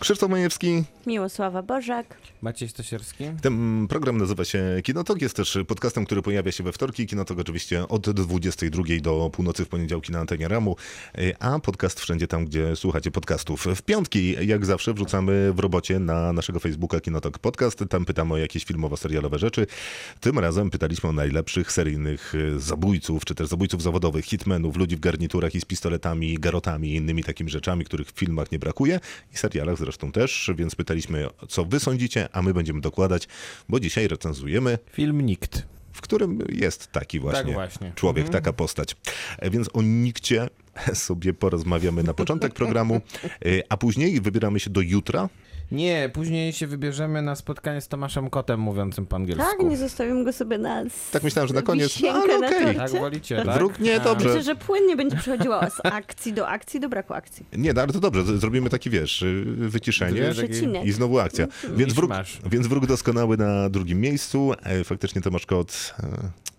Krzysztof Majewski. Miłosława Bożek. Maciej Stasierski? Ten program nazywa się Kinotok. Jest też podcastem, który pojawia się we wtorki. Kinotok oczywiście od 22 do północy w poniedziałki na antenie Ramu, a podcast wszędzie tam, gdzie słuchacie podcastów. W piątki, jak zawsze, wrzucamy w robocie na naszego Facebooka Kinotok Podcast. Tam pytamy o jakieś filmowo-serialowe rzeczy. Tym razem pytaliśmy o najlepszych seryjnych zabójców, czy też zabójców zawodowych, hitmenów, ludzi w garniturach i z pistoletami, garotami i innymi takimi rzeczami, których w filmach nie brakuje i serialach zresztą też, więc pytaliśmy, co wy sądzicie, a my będziemy dokładać, bo dzisiaj recenzujemy Film Nikt. w którym jest taki właśnie, Tak właśnie. człowiek, Mhm. taka postać. Więc o Nikcie sobie porozmawiamy na początek programu, e, a później wybieramy się do jutra. Nie, później się wybierzemy na spotkanie z Tomaszem Kotem mówiącym po angielsku. Tak, nie zostawimy go sobie na Tak myślałem, że na koniec, no, ale na okej. torcie. Tak wolicie, tak? Wróg nie, dobrze. Myślę, że płynnie będzie przechodziło z akcji do akcji do braku akcji. Nie, no, ale to dobrze, zrobimy taki, wiesz, y, wyciszenie Przecinek. i znowu akcja. Więc wróg, więc wróg doskonały na drugim miejscu. E, Faktycznie Tomasz Kot e,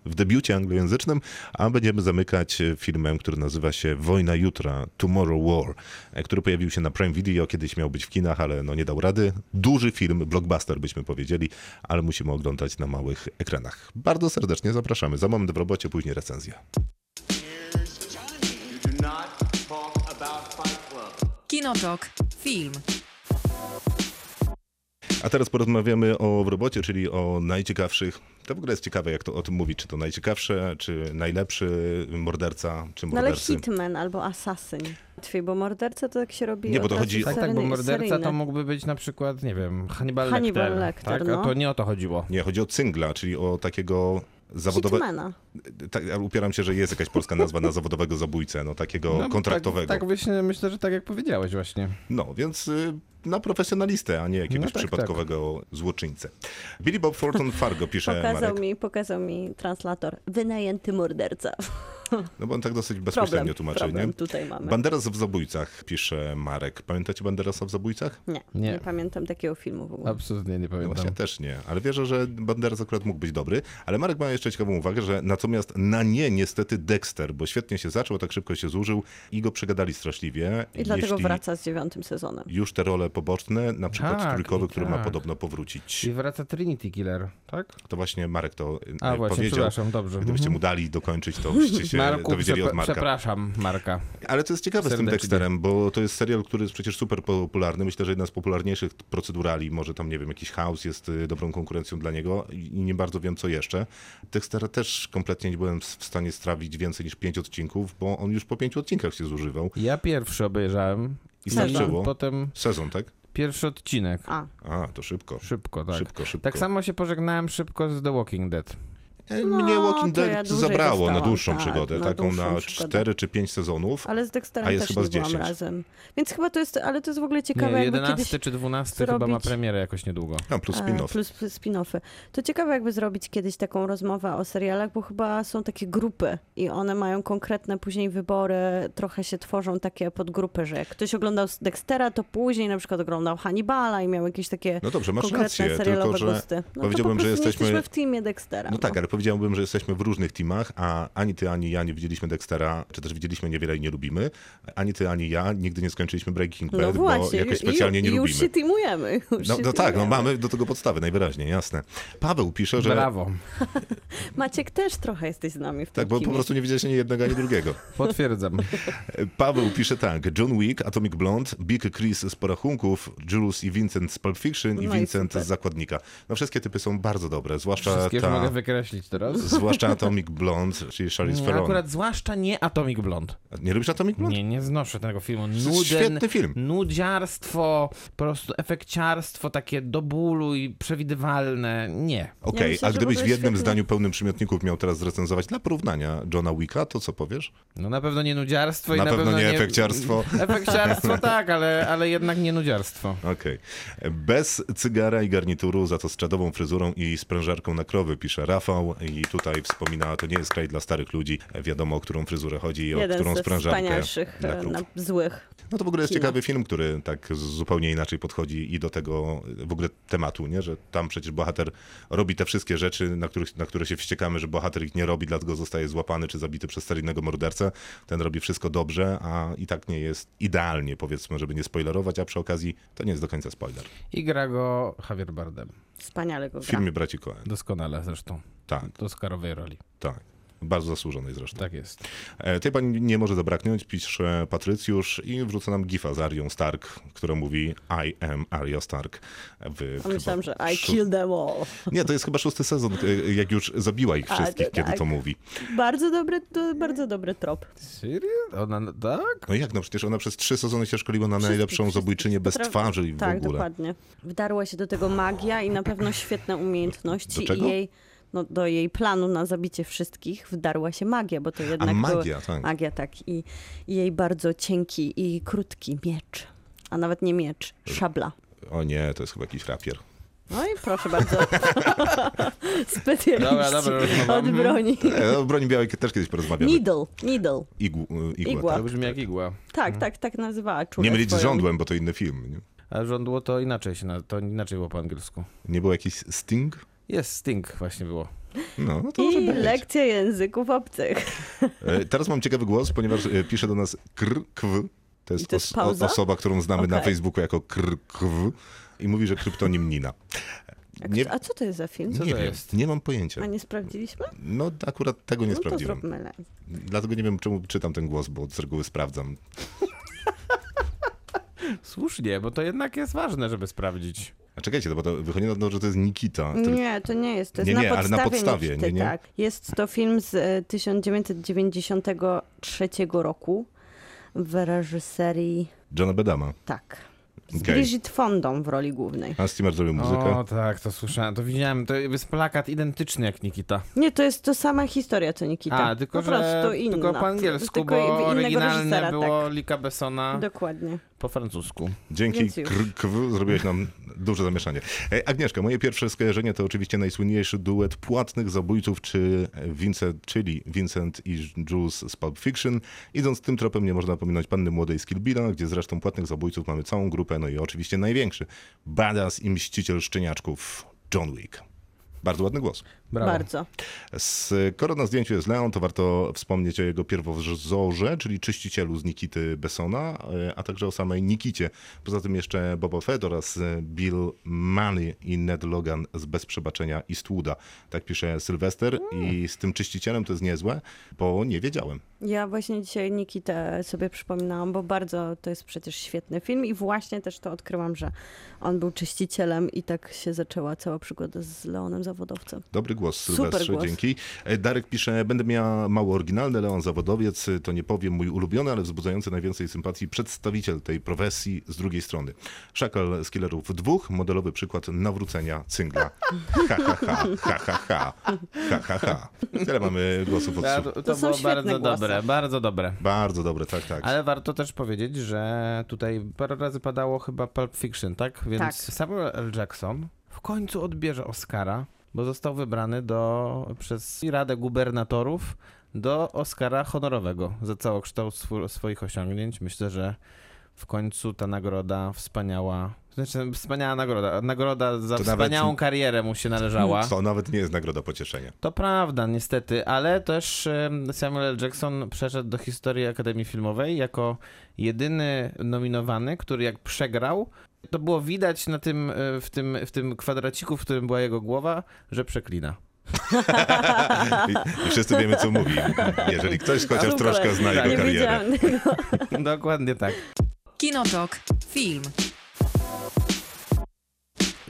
w debiucie anglojęzycznym, a będziemy zamykać e, filmem, który nazywa się Wojna Jutra, Tomorrow War, e, który pojawił się na Prime Video, kiedyś miał być w kinach, ale no nie dał rady. Duży film, blockbuster byśmy powiedzieli, ale musimy oglądać na małych ekranach. Bardzo serdecznie zapraszamy. Za moment w robocie, później recenzja. Kinotok. Film. A teraz porozmawiamy o w robocie, czyli o najciekawszych. To w ogóle jest ciekawe, jak to o tym mówić. Czy to najciekawsze, czy najlepszy morderca, czy No ale mordercy. hitman albo asasyn. Łatwiej, bo morderca to tak się robi Nie, bo to chodzi- Tak, tak, bo morderca to seryjny. mógłby być na przykład, nie wiem, Hannibal, Hannibal Lecter. Lecter, tak? no. A to nie o to chodziło. Nie, chodzi o cyngla, czyli o takiego zawodowego. Tak, ja upieram się, że jest jakaś polska nazwa na zawodowego zabójcę, no takiego No, kontraktowego. Tak, tak myślę, myślę, że tak jak powiedziałeś właśnie. No, więc y, na profesjonalistę, a nie jakiegoś No tak, przypadkowego złoczyńcę. Billy Bob Thornton Fargo pisze Pokazał Marek. mi, pokazał mi translator. Wynajęty morderca. No bo on tak dosyć bezpośrednio Problem, tłumaczy, problem nie? tutaj mamy. Banderas w zabójcach, pisze Marek. Pamiętacie Banderasa w zabójcach? Nie, nie, Nie. pamiętam takiego filmu w ogóle. Absolutnie nie No właśnie, ja pamiętam. też nie, ale wierzę, że Banderas akurat mógł być dobry. Ale Marek ma jeszcze ciekawą uwagę, że natomiast na nie niestety Dexter, bo świetnie się zaczął, tak szybko się zużył i go przegadali straszliwie. I dlatego Jeśli wraca z dziewiątym sezonem. Już te role poboczne, na przykład Tak, trójkowy, który ma tak. podobno powrócić. I wraca Trinity Killer, tak? To właśnie Marek to A e, właśnie, powiedział. przepraszam, dobrze. Gdybyście Mhm. mu dali dokończyć, to byście się Marku, dowiedzieli od Marka. przepraszam, Marka. Ale to jest ciekawe z tym Serdecznie. Dexterem, bo to jest serial, który jest przecież super popularny. Myślę, że jedna z popularniejszych procedurali, może tam, nie wiem, jakiś House jest y, dobrą konkurencją dla niego i nie bardzo wiem, co jeszcze. Dextera też kompletnie nie byłem w stanie strawić więcej niż pięć odcinków, bo on już po pięciu odcinkach się zużywał. Ja pierwszy obejrzałem. I Sezon. starczyło. Potem Sezon, tak? pierwszy odcinek. A, A, to szybko. Szybko, tak. Szybko, szybko. Tak samo się pożegnałem szybko z The Walking Dead. E, No, Mnie Walking to Dead ja zabrało na dłuższą tak, przygodę, na taką dłuższą na przygodę. cztery czy pięć sezonów. ale z Dexterem A jest też chyba nie z byłam 10. razem. Więc chyba to jest, ale to jest w ogóle ciekawe, Nie, jakby 11 kiedyś... czy 12 chyba ma zrobić- premierę jakoś niedługo. A, plus E, spin-off. Plus spin-offy. To ciekawe jakby zrobić kiedyś taką rozmowę o serialach, bo chyba są takie grupy i one mają konkretne później wybory, trochę się tworzą takie podgrupy, że jak ktoś oglądał Dextera, to później na przykład oglądał Hannibala i miał jakieś takie No dobrze, masz konkretne rację, serialowe tylko że gusty. No to powiedziałbym, po że jesteśmy- jesteśmy w teamie Dextera. No tak, ale powiedziałbym, że jesteśmy w różnych teamach, a ani ty, ani ja nie widzieliśmy Dextera, czy też widzieliśmy niewiele i nie lubimy. Ani ty, ani ja nigdy nie skończyliśmy Breaking Bad, No bo jakoś ju- specjalnie nie już lubimy. się teamujemy. Już No, się no tak, no mamy do tego podstawy, najwyraźniej, jasne. Paweł pisze, że... Brawo, Maciek też trochę jesteś z nami w tym Tak, bo po prostu nie widziałeś ani jednego, ani drugiego. potwierdzam. Paweł pisze tak, John Wick, Atomic Blonde, Big Chris z Porachunków, Jules i Vincent z Pulp Fiction i No i Vincent super. z Zakładnika. No wszystkie typy są bardzo dobre, zwłaszcza Wszystkie ta... mogę wykreślić teraz. Zwłaszcza Atomic Blonde, czyli Charlize Nie, Theron. akurat zwłaszcza nie Atomic Blonde. Nie lubisz Atomic Blonde? Nie, nie znoszę tego filmu. To jest Nuden, świetny film. nudziarstwo, po prostu efekciarstwo takie do bólu i przewidywalne. Nie. Okej, myślę, a że gdybyś w jednym zdaniu pełnym przymiotników miał teraz zrecenzować dla porównania Johna Wicka, to co powiesz? No na pewno nie nudziarstwo i Na na, pewno nie nie efekciarstwo. Efekciarstwo tak, ale, ale jednak nie nudziarstwo. Okej. Bez cygara i garnituru, za to z czadową fryzurą i sprężarką na krowy, pisze Rafał. I tutaj wspomina, to nie jest kraj dla starych ludzi, wiadomo o którą fryzurę chodzi i o Jeden którą sprężarkę wspanialszych na złych. No to w ogóle jest ciekawy film, który tak zupełnie inaczej podchodzi i do tego w ogóle tematu, nie? że tam przecież bohater robi te wszystkie rzeczy, na, których, na które się wściekamy, że bohater ich nie robi, dlatego zostaje złapany czy zabity przez seryjnego mordercę. Ten robi wszystko dobrze, a i tak nie jest idealnie, powiedzmy, żeby nie spoilerować, a przy okazji to nie jest do końca spoiler. I gra go Javier Bardem. Wspaniale go W gra. filmie Braci Coen. Doskonale zresztą. Tak, Do Oscarowej roli. tak. Bardzo zasłużonej zresztą. Tak jest. E, Tej pani nie może zabraknąć, pisze Patrycjusz i wrzuca nam gifa z Arią Stark, która mówi I am Arya Stark. W, A myślałam, że I killed them all. Nie, to jest chyba szósty sezon, e, jak już zabiła ich A, wszystkich, to kiedy tak. to mówi. Bardzo dobry, to bardzo dobry trop. Serio? Ona, tak? No jak, no przecież ona przez trzy sezony się szkoliła na Wszystkich, najlepszą zabójczynię bez twarzy i w tak, ogóle. dokładnie. Wdarła się do tego magia i na pewno świetne umiejętności. Do czego? I jej, no, do jej planu na zabicie wszystkich wdarła się magia, bo to A jednak magia, były, tak. magia, tak. I, I jej bardzo cienki i krótki miecz. A nawet nie miecz, szabla. O nie, to jest chyba jakiś rapier. No i proszę bardzo. Specjaliści Dobra, dobra, od broni. E, o broni białej też kiedyś porozmawiamy. Needle, needle. Igł, e, igła, Igła. tak? To brzmi jak igła. Tak, tak, tak nazywała Nie mylić z swoją. żądłem, bo to inny film. Nie, A żądło to inaczej się, na- to inaczej było po angielsku. nie było jakiś Sting? Jest Sting właśnie było. No, no to I lekcja języków obcych. E, Teraz mam ciekawy głos, ponieważ e, pisze do nas krkw. To jest, to jest os- osoba, którą znamy na Okej. Facebooku jako krkw i mówi, że kryptonim Nina. A, Nie, a co to jest za film? Co nie to wiem, jest? nie mam pojęcia. A nie sprawdziliśmy? No akurat tego nie no to sprawdziłem. zróbmy le- Dlatego nie wiem, czemu czytam ten głos, bo z reguły sprawdzam. Słusznie, bo to jednak jest ważne, żeby sprawdzić. A czekajcie, no bo to wychodzi na to, że to jest Nikita. To- Nie, to nie jest. To jest Nie, na nie, ale podstawie na podstawie, Nikity, nie, nie? Tak. Jest to film z e, 1993 roku w reżyserii, Johna Bedama. tak, z Okej. Bridget Fondą w roli głównej. Hans Zimmer zrobił muzykę. O tak, to słyszałem, to widziałem, to jest plakat identyczny jak Nikita. Nie, to jest to sama historia, co Nikita. A, tylko po prostu że inna. tylko po angielsku, Tylko bo oryginalne reżysera, było tak. Lika Bessona Dokładnie. po francusku. Dzięki. KRKW zrobiłeś nam duże zamieszanie. E, Agnieszka, moje pierwsze skojarzenie to oczywiście najsłynniejszy duet płatnych zabójców, czy Vincent, czyli Vincent i Jules z Pulp Fiction. Idąc tym tropem nie można pominąć Panny Młodej z Kill gdzie zresztą płatnych zabójców mamy całą grupę, no i oczywiście największy, badass i mściciel szczeniaczków, John Wick. Bardzo ładny głos. Brawo. Bardzo. Skoro na zdjęciu jest Leon, to warto wspomnieć o jego pierwowzorze, czyli czyścicielu z Nikity Bessona, e, a także o samej Nikicie. Poza tym jeszcze Boba Fett oraz e, Bill Money i Ned Logan z Bez Przebaczenia Eastwooda. Tak pisze Sylwester i z tym czyścicielem to jest niezłe, bo nie wiedziałem. Ja właśnie dzisiaj Nikitę sobie przypominałam, bo bardzo to jest przecież świetny film i właśnie też to odkryłam, że on był czyścicielem i tak się zaczęła cała przygoda z Leonem Zawodowcem. Dobry głos, Super Sylwestrze, głos. dzięki. E, Darek pisze, będę miała mało oryginalny, Leon Zawodowiec, to nie powiem mój ulubiony, ale wzbudzający najwięcej sympatii przedstawiciel tej profesji z drugiej strony. Szakal z Killerów dwóch, modelowy przykład nawrócenia cyngla. Ha, ha, ha, ha, ha, ha, ha, ha, ha. Tyle mamy głosów od to, to, To są było bardzo głosy. dobre, bardzo dobre. Bardzo dobre, tak, tak. Ale warto też powiedzieć, że tutaj parę razy padało chyba Pulp Fiction, tak? Więc Tak. Samuel L. Jackson w końcu odbierze Oscara, bo został wybrany do, przez Radę Gubernatorów do Oscara honorowego za całokształt swu- swoich osiągnięć. Myślę, że w końcu ta nagroda wspaniała, znaczy wspaniała nagroda, nagroda za To wspaniałą nawet- karierę mu się należała. To nawet nie jest nagroda pocieszenia. To prawda, niestety, ale też Samuel L. Jackson przeszedł do historii Akademii Filmowej jako jedyny nominowany, który jak przegrał, to było widać na tym, e, w, tym, w tym kwadraciku, w którym była jego głowa, że przeklina. I, wszyscy wiemy, co mówi. Jeżeli ktoś chociaż Super. troszkę zna Tak. jego Nie karierę. Dokładnie tak. Kinotok. Film.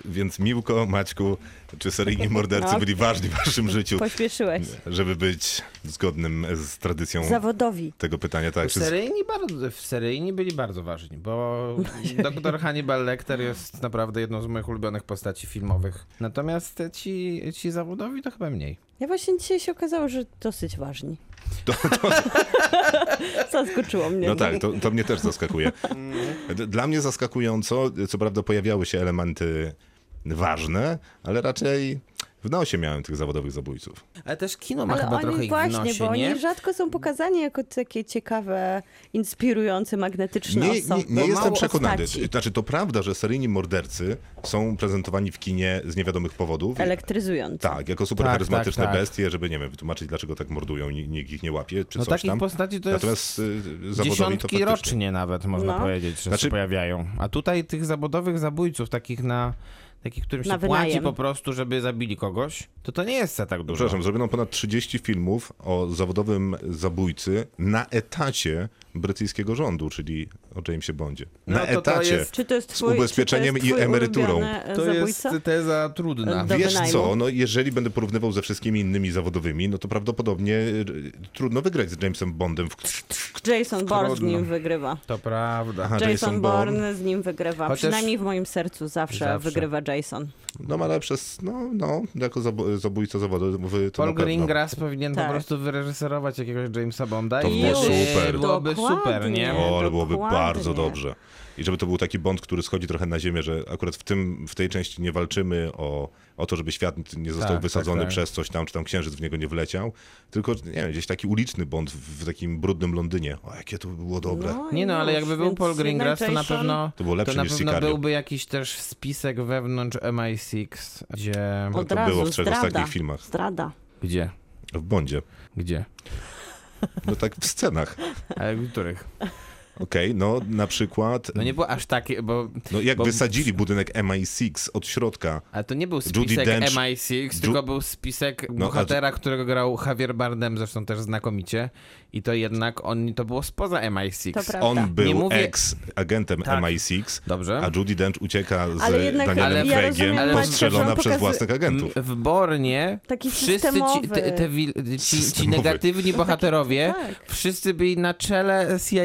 Więc Miłko, Maćku, czy seryjni mordercy No. byli ważni w waszym życiu, Pośpieszyłeś. żeby być zgodnym z tradycją Zawodowi. tego pytania? Tak, z- Seryjni, bardzo, seryjni byli bardzo ważni, bo doktor Hannibal Lecter jest naprawdę jedną z moich ulubionych postaci filmowych. Natomiast ci, ci zawodowi to chyba mniej. Ja właśnie dzisiaj się okazało, że dosyć ważni. To, to, Zaskoczyło mnie. no tak, to, to mnie też zaskakuje. D- Dla mnie zaskakująco, co prawda pojawiały się elementy ważne, ale raczej W nosie miałem tych zawodowych zabójców. Ale też kino ma Ale chyba oni trochę ich w właśnie, nosie, bo nie? oni rzadko są pokazani jako takie ciekawe, inspirujące, magnetyczne Nie, osoby. nie, nie jestem przekonany. postaci. Znaczy, to prawda, że seryjni mordercy są prezentowani w kinie z niewiadomych powodów. Elektryzujące. Tak, jako super Tak, charyzmatyczne tak, tak. bestie, żeby, nie wiem, wytłumaczyć, dlaczego tak mordują, ni- nikt ich nie łapie, czy No coś takich tam. postaci to jest Natomiast y, zawodowi to Dziesiątki faktycznie. rocznie nawet, można No. powiedzieć, że Znaczy- się pojawiają. A tutaj tych zawodowych zabójców, takich na... Takich, którym się płaci po prostu, żeby zabili kogoś, to to nie jest za tak dużo. Przepraszam, zrobiono ponad 30 filmów o zawodowym zabójcy na etacie brytyjskiego rządu, czyli o Jamesie Bondzie. No Na to to etacie. jest- Czy to jest Z twój, ubezpieczeniem czy to i jest twój emeryturą. e, To jest teza trudna. Do Wiesz wynajmu. co, no jeżeli będę porównywał ze wszystkimi innymi zawodowymi, no to prawdopodobnie y, trudno wygrać z Jamesem Bondem. W... Jason Bourne z nim wygrywa. To prawda. Aha, Jason, Bourne z nim wygrywa. Chociaż- Przynajmniej w moim sercu zawsze, Zawsze. wygrywa Jason. No ale przez, no, no jako zabójca zawodowy to Paul. Greengrass powinien Tak. po prostu wyreżyserować jakiegoś Jamesa Bonda To i super. byłoby super, nie? O, ale byłoby Dokładnie. bardzo dobrze. I żeby to był taki Bond, który schodzi trochę na ziemię, że akurat w, tym, w tej części nie walczymy o, o to, żeby świat nie został Tak, wysadzony tak, tak. przez coś tam, czy tam księżyc w niego nie wleciał, tylko, nie wiem, gdzieś taki uliczny Bond w, w takim brudnym Londynie. O, jakie to by było dobre. Nie no, ale jakby był Paul Greengrass, to na pewno To było lepsze to na niż pewno Sicario. byłby jakiś też spisek wewnątrz MI6, gdzie... No Od to razu było w trzech zdrada. ostatnich filmach. Zdrada. Gdzie? W Bondzie. Gdzie? No tak w scenach. Ale w których? Okej, no na przykład, No nie było aż takie, bo... no jak bo- wysadzili budynek MI6 od środka, Ale to nie był spisek Dench- MI6, Ju- tylko był spisek No, a- bohatera, którego grał Javier Bardem, zresztą też znakomicie. I to jednak on, to było spoza MI6. To prawda. on był mówię- ex-agentem Tak. MI6, Dobrze. a Judy Dench ucieka z Ale jednak- Danielem ja Craigiem, Ale- postrzelona on przez własnych agentów. W Bornie Taki wszyscy ci, te, te, ci, ci negatywni bohaterowie, tak. wszyscy byli na czele CIA.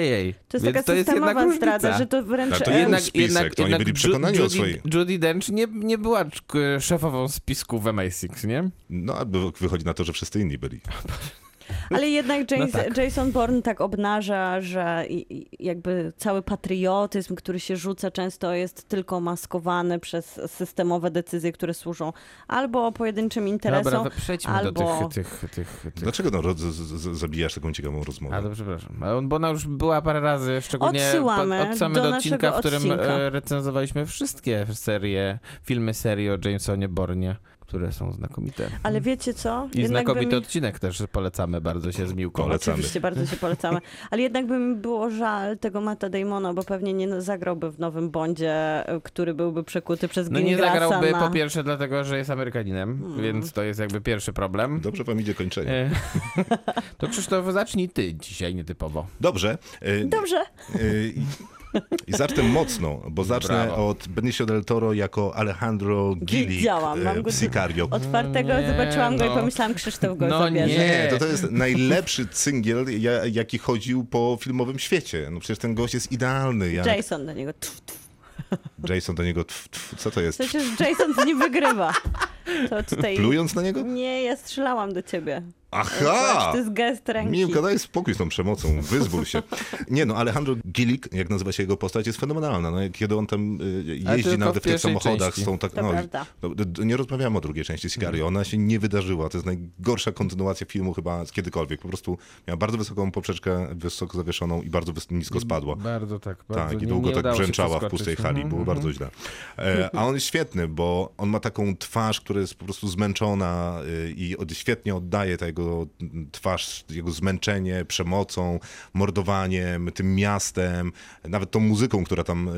To jest Więc taka to jest jednak różnica. zdrada, że to wręcz... Ale to e, jednak, spisek, jednak, to oni jednak byli przekonani o Judy, swojej- Judy Dench nie, nie była k- szefową spisku w MI6, nie? No, a wy- wychodzi na to, że wszyscy inni byli. Ale jednak James, No tak. Jason Bourne tak obnaża, że jakby cały patriotyzm, który się rzuca często jest tylko maskowany przez systemowe decyzje, które służą albo pojedynczym interesom, Dobra, przejdźmy albo... do tych, tych, tych, tych Dlaczego no, roz- z- z- zabijasz taką ciekawą rozmowę? A to przepraszam, bo ona już była parę razy, szczególnie Odsyłamy pod- odsyłamy do do odcinka, w którym odcinka. e, recenzowaliśmy wszystkie serie, filmy serii o Jamesonie Bornie, które są znakomite. Ale wiecie co? I Jednak znakomity mi... odcinek też polecamy bardzo się z Miłką. Polecamy. Oczywiście, bardzo się polecamy. Ale jednak by mi było żal tego Matta Damona, bo pewnie nie zagrałby w nowym Bondzie, który byłby przekuty przez No nie zagrałby na... po pierwsze dlatego, że jest Amerykaninem, Hmm. więc to jest jakby pierwszy problem. Dobrze wam idzie kończenie. E, To Krzysztof, zacznij ty dzisiaj nietypowo. Dobrze. y, Dobrze. I, zacznę mocno, bo zacznę Brawo. od Benicio del Toro jako Alejandro Gili Wiedziałam, mam go w Sicario. Otwartego Nie, zobaczyłam go no. i pomyślałam, Krzysztof go No zabierze. nie. Nie, to to jest najlepszy cyngiel, ja, jaki chodził po filmowym świecie. No przecież ten gość jest idealny. Jak Jason do niego. Tf, tf. Jason do niego, tf, tf, co to jest? Przecież Jason z nim wygrywa. To tutaj... Plując na niego? Nie, ja strzelałam do ciebie. Aha! To jest gest ręki. Miłka, daj spokój z tą przemocą, wyzwól się. Nie no, Alejandro Gilik, jak nazywa się jego postać, jest fenomenalna. No, kiedy on tam Ale jeździ nawet w w tych samochodach, części. są tak... To No, prawda. no, nie rozmawiamy o drugiej części Sicario, ona się nie wydarzyła. To jest najgorsza kontynuacja filmu chyba z kiedykolwiek. Po prostu miała bardzo wysoką poprzeczkę, wysoko zawieszoną i bardzo nisko spadła. Bardzo tak. Bardzo Tak, i nie- długo nie tak udało się brzęczała w pustej hali, Mhm, było mhm. bardzo źle. E, a on jest świetny, bo on ma taką twarz, która jest po prostu zmęczona y, i od, świetnie oddaje ta twarz, jego zmęczenie przemocą, mordowaniem, tym miastem, nawet tą muzyką, która tam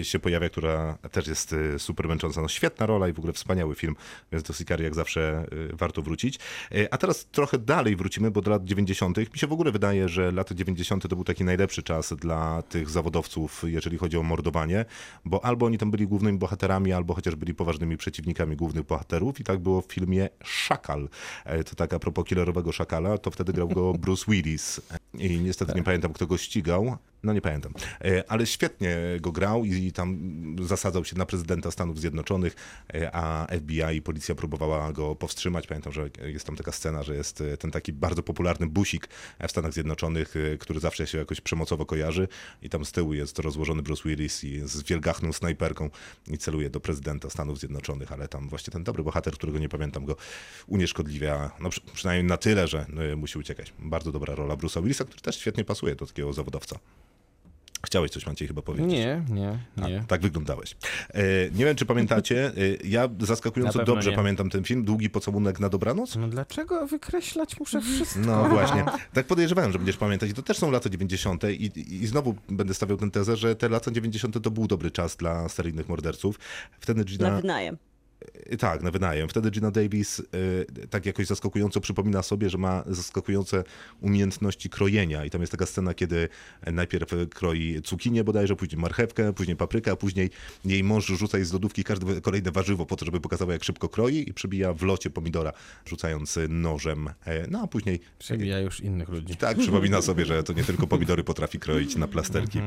y, się pojawia, która też jest y, super męcząca. No, świetna rola i w ogóle wspaniały film, więc do Sicarii jak zawsze y, warto wrócić. A teraz trochę dalej wrócimy, bo do lat 90. mi się w ogóle wydaje, że lata 90. to był taki najlepszy czas dla tych zawodowców, jeżeli chodzi o mordowanie, bo albo oni tam byli głównymi bohaterami, albo chociaż byli poważnymi przeciwnikami głównych bohaterów i tak było w filmie Szakal. E, To tak a propos killerowego Szakala, to wtedy grał go Bruce Willis. I niestety nie pamiętam, kto go ścigał, No nie pamiętam. E, Ale świetnie go grał i tam zasadzał się na prezydenta Stanów Zjednoczonych, e, a FBI i policja próbowała go powstrzymać. Pamiętam, że jest tam taka scena, że jest e, ten taki bardzo popularny busik w Stanach Zjednoczonych, który zawsze się jakoś przemocowo kojarzy i tam z tyłu jest rozłożony Bruce Willis i z wielgachną snajperką i celuje do prezydenta Stanów Zjednoczonych, ale tam właśnie ten dobry bohater, którego nie pamiętam, go unieszkodliwia, no przy- przynajmniej na tyle, że e, musi uciekać. Bardzo dobra rola Bruce'a Willisa, który też świetnie pasuje do takiego zawodowca. Chciałeś coś, Maciej, chyba powiedzieć. Nie, nie, A, nie. tak wyglądałeś. E, nie wiem, czy pamiętacie, e, ja zaskakująco Na dobrze nie. pamiętam ten film, Długi pocałunek na dobranoc. No dlaczego wykreślać muszę wszystko? No właśnie, tak podejrzewałem, że będziesz pamiętać. I to też są lata 90. I, i, znowu będę stawiał tę tezę, że te lata 90. to był dobry czas dla seryjnych morderców. Wtedy Na Gina... wynajem. Tak, na wynajem. Wtedy Gina Davis y, tak jakoś zaskakująco przypomina sobie, że ma zaskakujące umiejętności krojenia. I tam jest taka scena, kiedy najpierw kroi cukinię bodajże, później marchewkę, później paprykę, a później jej mąż rzuca jej z lodówki każde kolejne warzywo po to, żeby pokazała, jak szybko kroi i przybija w locie pomidora, rzucając nożem. E, No a później Przebija już innych ludzi. tak przypomina sobie, że to nie tylko pomidory potrafi kroić na plasterki.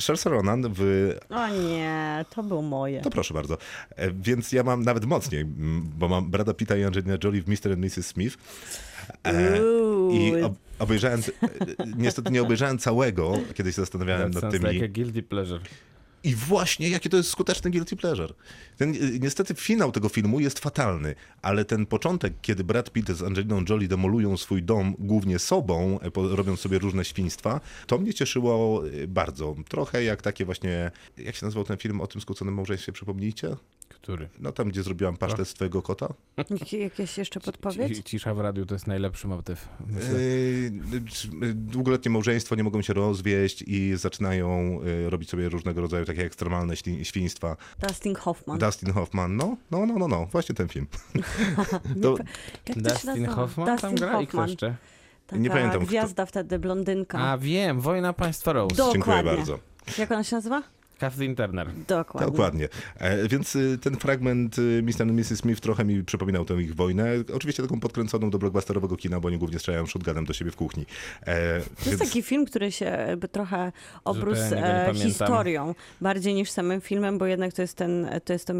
Saoirse Ronan w O nie, to było moje. to proszę bardzo. E, Więc ja mam nawet mocniej, bo mam Brada Pitta i Angelina Jolie w Mr. and Mrs. Smith. E. I ob- obejrzałem, e, niestety nie obejrzałem całego, kiedyś się zastanawiałem That nad tymi. like a guilty pleasure. I właśnie, jakie to jest skuteczny guilty pleasure. Ten, y, niestety finał tego filmu jest fatalny, ale ten początek, kiedy Brad Pitt z Angeliną Jolie demolują swój dom głównie sobą, e, robiąc sobie różne świństwa, to mnie cieszyło y, bardzo. Trochę jak takie właśnie, jak się nazywał ten film o tym skłóconym małżeństwie, przypomnijcie? Który? No tam, gdzie zrobiłam pasztet z twojego kota? Jak- Jakieś jeszcze podpowiedź? Ci- Cisza w radiu to jest najlepszy motyw. Yy, c- Długoletnie małżeństwo nie mogą się rozwieść i zaczynają y, robić sobie różnego rodzaju takie ekstremalne świństwa. Dustin Hoffman. Dustin Hoffman, no, no, no, no, no, właśnie ten film. To, Jak to się Dustin nazywa? Hoffman tam Dustin gra i kto Hoffman. jeszcze? Taka Nie pamiętam, kto- gwiazda wtedy, blondynka. A wiem, Wojna Państwa Rose. Dziękuję bardzo. Jak ona się nazywa? Kathleen Turner. Dokładnie. Dokładnie. E, więc y, ten fragment y, Mr. and Mrs. Smith trochę mi przypominał tę ich wojnę. Oczywiście taką podkręconą do blockbusterowego kina, bo oni głównie strzelają shotgunem do siebie w kuchni. E, To jest taki film, który się jakby trochę obrósł e, historią, bardziej niż samym filmem, bo jednak to jest ten, to jest to,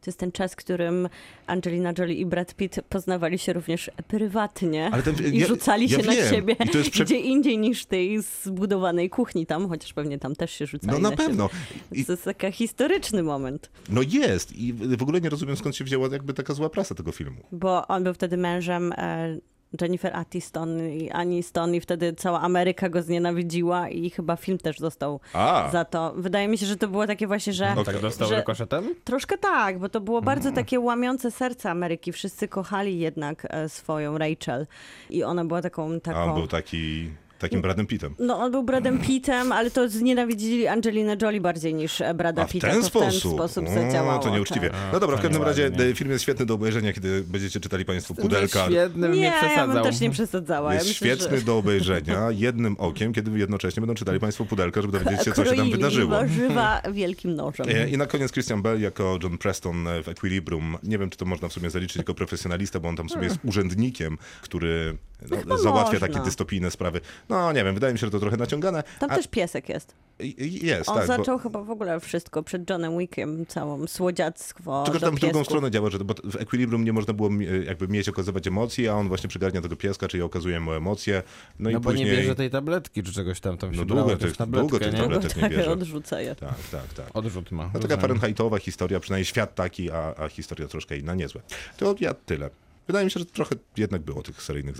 to jest ten czas, w którym Angelina Jolie i Brad Pitt poznawali się również prywatnie Ale ten- i ja- rzucali ja się wiem. na siebie I to jest prze- gdzie indziej niż tej zbudowanej kuchni tam, chociaż pewnie tam też się rzucali No na pewno. Siebie. I, To jest taki historyczny moment, no jest. I w ogóle nie rozumiem, skąd się wzięła jakby taka zła prasa tego filmu. bo on był wtedy mężem e, Jennifer Aniston i Aniston i wtedy cała Ameryka go znienawidziła i chyba film też został A, za to. Wydaje mi się, że to było takie właśnie, że Okej. Tak dostał Że- rykoszetem? troszkę tak, bo to było bardzo Mm. takie łamiące serce Ameryki. Wszyscy kochali jednak e, swoją Rachel i ona była taką a taką... on był taki, takim Bradem Pittem. No, on był Bradem Pittem, ale to znienawidzili Angelinę Jolie bardziej niż e, Brada A w Pitta. ten sposób? w ten sposób O, zadziałało. to nieuczciwie. tak. No dobra, w to każdym razie e, film jest świetny do obejrzenia, kiedy będziecie czytali Państwo pudelka. Świetnym Nie, nie ja bym przesadzał. też nie przesadzała. Jest ja myślę, świetny że... do obejrzenia jednym okiem, kiedy jednocześnie będą czytali Państwo pudelka, żeby dowiedzieć się, co się tam wydarzyło. warzywa wielkim nożem. E, I na koniec Christian Bell jako John Preston w Equilibrium. Nie wiem, czy to można w sumie zaliczyć jako profesjonalista, bo on tam sobie jest urzędnikiem, który no, Chyba załatwia można. takie dystopijne sprawy. No nie wiem, wydaje mi się, że to trochę naciągane. Tam a- też piesek jest. Jest, On tak. bo- zaczął chyba w ogóle wszystko przed Johnem Wickiem, całą słodziactwo Tylko, tam w drugą stronę działa, że bo w Equilibrium nie można było jakby mieć, okazywać emocji, a on właśnie przygarnia tego pieska, czyli okazuje mu emocje. No, No i bo później... nie bierze tej tabletki czy czegoś tam, tam się No długo tych- tabletkę, długo tych nie? tabletek. nie tak, bierze. odrzuca je. Tak, tak, tak. Odrzut ma. No taka. Fahrenheitowa historia, przynajmniej świat taki, a, a historia troszkę inna, niezłe. To ja tyle. Wydaje mi się, że trochę jednak było tych seryjnych,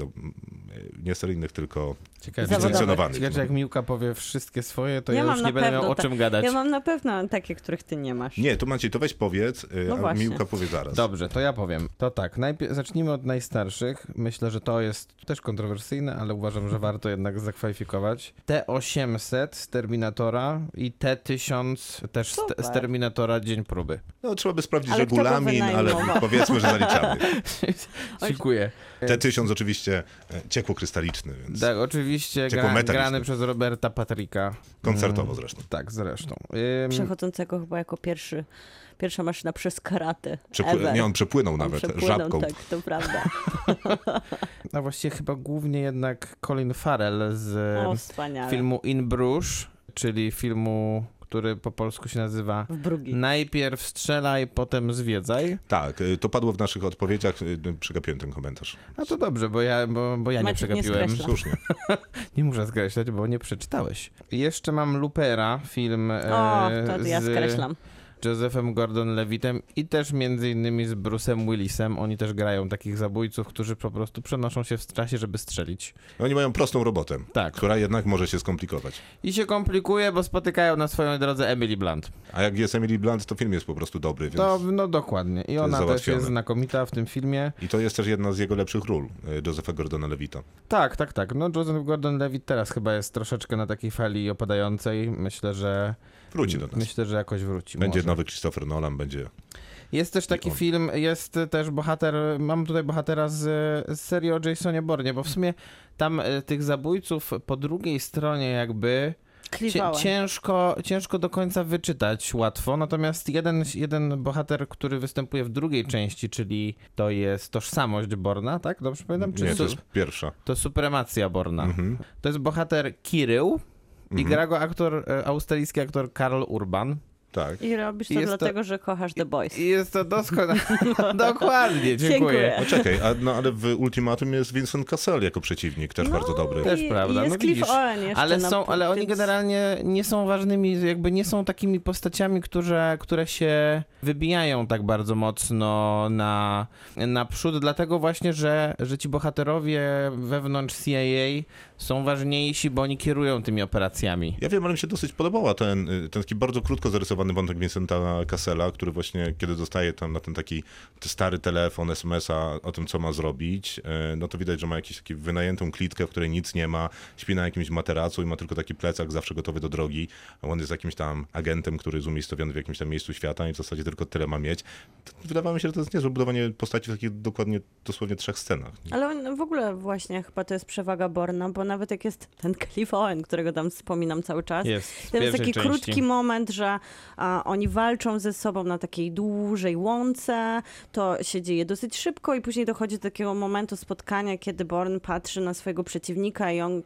nie seryjnych, tylko licencjonowanych. Ciekawe, że jak Miłka powie wszystkie swoje, to Ja ja, już nie będę miał o czym gadać. Ja mam na pewno takie, których ty nie masz. Nie, to Maciej, to weź powiedz, y, No a właśnie. Miłka powie zaraz. Dobrze, to ja powiem. To tak, najpierw zacznijmy od najstarszych. Myślę, że to jest też kontrowersyjne, ale uważam, że warto jednak zakwalifikować. T800 z Terminatora i T1000 też z, Super. z Terminatora Dzień Próby. No trzeba by sprawdzić Ale regulamin, ale powiedzmy, że zaliczamy. Dziękuję. T-1000 oczywiście e, ciekło-krystaliczny, więc Tak, oczywiście gra, grany przez Roberta Patricka. koncertowo Mm, zresztą. Tak, zresztą. Ym, Przechodzącego chyba jako pierwszy, pierwsza maszyna przez karate. Przepły- nie, on przepłynął On nawet przepłynął, żabką. Tak, to prawda. a właściwie chyba głównie jednak Colin Farrell z O, filmu In Bruges, czyli filmu, który po polsku się nazywa. Najpierw strzelaj, potem zwiedzaj. Tak, e, to padło w naszych odpowiedziach, e, przegapiłem ten komentarz. No to dobrze, bo ja, bo, bo ja nie Maciek nie przegapiłem. skreśla. Słusznie. Nie muszę skreślać, bo nie przeczytałeś. Jeszcze mam Lupera, film O, e, to ja z skreślam. Josephem Gordon-Levitem i też między innymi z Bruce'em Willisem. Oni też grają takich zabójców, którzy po prostu przenoszą się w czasie, żeby strzelić. Oni mają prostą robotę, Tak. która jednak może się skomplikować. I się komplikuje, bo spotykają na swojej drodze Emily Blunt. A jak jest Emily Blunt, to film jest po prostu dobry, więc... To, no dokładnie. I jest ona też załatwione. jest znakomita w tym filmie. I to jest też jedna z jego lepszych ról, e, Josepha Gordona-Levita. Tak, tak, tak. No Joseph Gordon-Levitt teraz chyba jest troszeczkę na takiej fali opadającej. Myślę, że Wróci do nas. myślę, że jakoś wróci. Będzie może. nowy Christopher Nolan, będzie... Jest też taki film, jest też bohater, mam tutaj bohatera z, z serii o Jasonie Bournie, bo w sumie tam e, tych zabójców po drugiej stronie jakby Kliwałem. ciężko, ciężko do końca wyczytać łatwo, natomiast jeden, jeden bohater, który występuje w drugiej części, czyli to jest tożsamość Borna, tak? Dobrze pamiętam? Czy Nie, to jest pierwsza. to supremacja Borna. Mhm. To jest bohater Kirył i Mhm. gra go aktor, e, australijski aktor Karl Urban. Tak. I robisz to Jest to- dlatego, że kochasz The Boys. I jest to doskonale. Dokładnie, dziękuję. Dziękuję. No czekaj, a, no ale w Ultimatum jest Vincent Cassel jako przeciwnik, też bardzo dobry. Też prawda, i jest no Cliff widzisz. Owen jeszcze Ale, na są, pół, ale oni więc- generalnie nie są ważnymi, jakby nie są takimi postaciami, które, które się wybijają tak bardzo mocno na, naprzód, dlatego właśnie, że, że ci bohaterowie wewnątrz CIA są ważniejsi, bo oni kierują tymi operacjami. Ja wiem, ale mi się dosyć podobała ten, y, ten taki bardzo krótko zarysowany wątek Vincenta Cassela, który właśnie, kiedy dostaje tam na ten taki stary telefon, SMS-a o tym, co ma zrobić, y, no to widać, że ma jakąś taki wynajętą klitkę, w której nic nie ma, śpi na jakimś materacu i ma tylko taki plecak zawsze gotowy do drogi. A On jest jakimś tam agentem, który jest umiejscowiony w jakimś tam miejscu świata i w zasadzie tylko tyle ma mieć. Wydawało mi się, że to jest niezłe budowanie postaci w takich dokładnie, dosłownie trzech scenach. Ale on, w ogóle właśnie chyba to jest przewaga Borna, bo nawet jak jest ten Cliff Owen, którego tam wspominam cały czas, Jest. to jest taki części. krótki moment, że oni walczą ze sobą na takiej dłużej łące, to się dzieje dosyć szybko i później dochodzi do takiego momentu spotkania, kiedy Born patrzy na swojego przeciwnika i on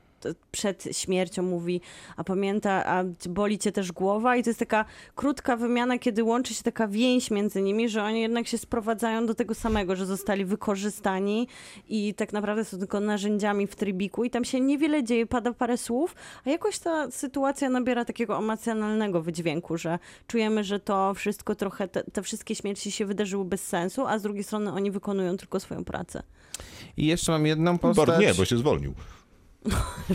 przed śmiercią mówi, a pamięta, a boli cię też głowa i to jest taka krótka wymiana, kiedy łączy się taka więź między nimi, że oni jednak się sprowadzają do tego samego, że zostali wykorzystani i tak naprawdę są tylko narzędziami w trybiku i tam się niewiele dzieje, pada parę słów, a jakoś ta sytuacja nabiera takiego emocjonalnego wydźwięku, że czujemy, że to wszystko trochę, te, te wszystkie śmierci się wydarzyły bez sensu, a z drugiej strony oni wykonują tylko swoją pracę. I jeszcze mam jedną postać. Nie, bo się zwolnił.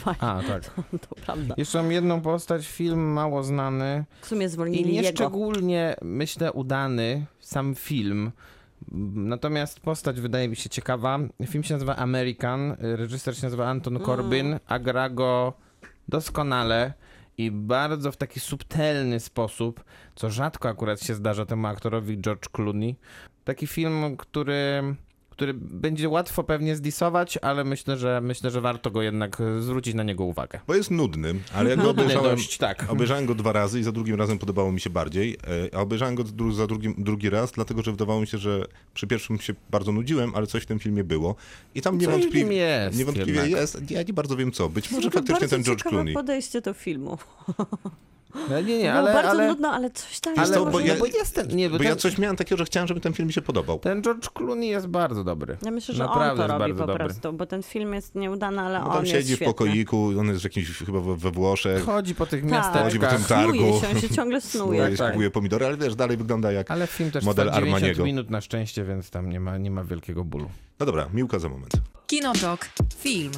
A, tak. To prawda. Jeszcze mam jedną postać, film mało znany. W sumie I zwolnili jego. nieszczególnie, myślę, udany sam film. Natomiast postać wydaje mi się ciekawa. Film się nazywa American, reżyser się nazywa Anton Corbin, a gra go doskonale i bardzo w taki subtelny sposób, co rzadko akurat się zdarza temu aktorowi George Clooney. Taki film, który, który będzie łatwo pewnie zdisować, ale myślę, że myślę, że warto go jednak zwrócić na niego uwagę. Bo jest nudny, ale jak go Nudny obejrzałem, dość, tak. obejrzałem go dwa razy i za drugim razem podobało mi się bardziej, e, a obejrzałem go dru- za drugim, drugi raz, dlatego że wydawało mi się, że przy pierwszym się bardzo nudziłem, ale coś w tym filmie było. I tam niewątpliwie, jest niewątpliwie jednak. jest, ja nie bardzo wiem co, być może Tylko faktycznie ten George Clooney. podejście do filmu. No, nie, nie, Było ale, bardzo ale, nudno, ale coś tam ale bo ja- no, bo jest ten, nie, bo Bo ten, ja coś miałem takiego, że chciałem, żeby ten film mi się podobał. ten George Clooney jest bardzo dobry. Ja myślę, że Naprawdę on to jest robi bardzo po dobry. prostu, bo ten film jest nieudany, ale Bo on tam jest siedzi w pokoiku, on jest w jakimś chyba we, we Włoszech, Chodzi po tych Tak. miasteczkach. Chodzi po tym ta- Snuje targu. się, on się ciągle snuje. snuje, tak. kupuje pomidory, ale wiesz, dalej wygląda jak... Ale film też Model trwa 90 Armaniego. minut na szczęście, więc tam nie ma, nie ma wielkiego bólu. No dobra, Miłka za moment. Kinotok. Film.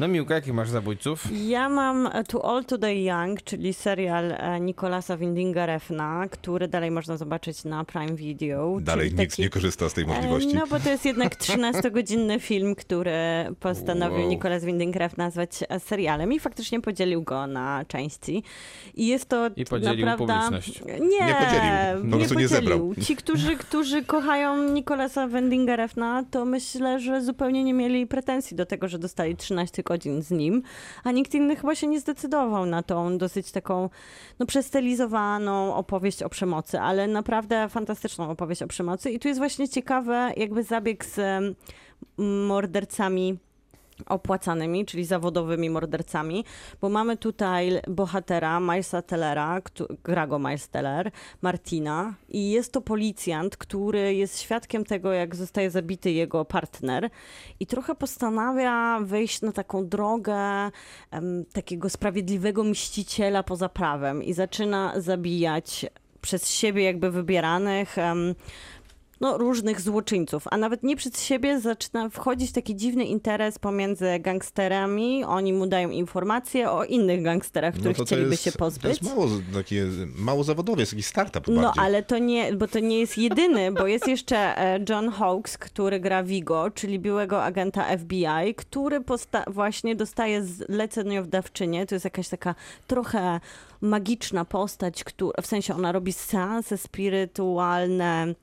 No Miłka, jakich masz zabójców? Ja mam e, To All Today Young, czyli serial e, Nicolasa Windinga Refna, który dalej można zobaczyć na Prime Video. Dalej nikt taki- nie korzysta z tej E, możliwości. No bo to jest jednak 13-godzinny film, który postanowił Wow. Nicolas Winding Refn nazwać serialem i faktycznie podzielił go na części. I jest to I podzielił naprawdę... publiczność. Nie, Nie podzielił, po prostu nie zebrał. Ci, którzy, którzy kochają Nicolasa Windinga Refna, to myślę, że zupełnie nie mieli pretensji do tego, że dostali 13 godzin z nim, a nikt inny chyba się nie zdecydował na tą dosyć taką no, przestylizowaną opowieść o przemocy, ale naprawdę fantastyczną opowieść o przemocy. I tu jest właśnie ciekawe jakby zabieg z em, mordercami opłacanymi, czyli zawodowymi mordercami, bo mamy tutaj bohatera Milesa Tellera, gra go Miles Teller, Martina i jest to policjant, który jest świadkiem tego, jak zostaje zabity jego partner i trochę postanawia wejść na taką drogę em, takiego sprawiedliwego mściciela poza prawem i zaczyna zabijać przez siebie jakby wybieranych em, no, różnych złoczyńców, a nawet nie przed siebie zaczyna wchodzić taki dziwny interes pomiędzy gangsterami. Oni mu dają informacje o innych gangsterach, No których to to chcieliby jest, się To pozbyć. jest mało, takie, mało zawodowe, jest jakiś startup No, bardziej. ale to nie, bo to nie jest jedyny, bo jest jeszcze e, John Hawkes, który gra Vigo, czyli byłego agenta FBI, który posta- właśnie dostaje zleceniodawczynię. To jest jakaś taka trochę magiczna postać, która, w sensie ona robi seanse spirytualne,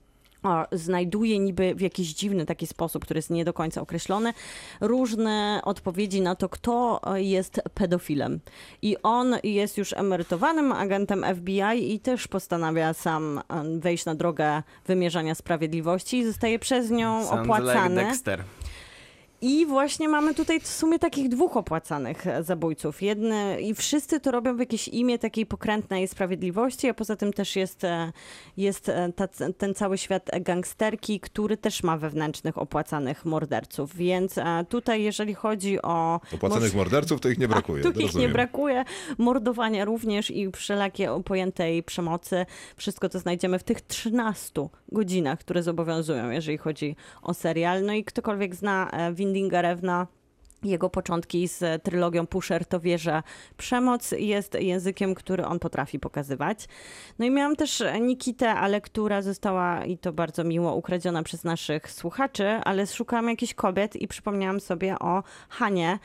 znajduje niby w jakiś dziwny taki sposób, który jest nie do końca określony, różne odpowiedzi na to, kto jest pedofilem. I on jest już emerytowanym agentem FBI i też postanawia sam wejść na drogę wymierzania sprawiedliwości i zostaje przez nią Sounds opłacany. like Dexter. I właśnie mamy tutaj w sumie takich dwóch opłacanych e, zabójców. Jedny, I wszyscy to robią w jakieś imię takiej pokrętnej sprawiedliwości, a poza tym też jest, e, jest e, ta, ten cały świat gangsterki, który też ma wewnętrznych opłacanych morderców. Więc tutaj, jeżeli chodzi o... Opłacanych morderców to ich nie brakuje. tu to ich nie brakuje. Mordowania również i wszelakie pojętej przemocy. Wszystko to znajdziemy w tych 13 godzinach, które zobowiązują, jeżeli chodzi o serial. No i ktokolwiek zna e, Windinga Rewna, jego początki z trylogią Pusher, to wie, że przemoc jest językiem, który on potrafi pokazywać. No i miałam też Nikitę, ale która została, i to bardzo miło, ukradziona przez naszych słuchaczy, ale szukałam jakichś kobiet i przypomniałam sobie o Hanie,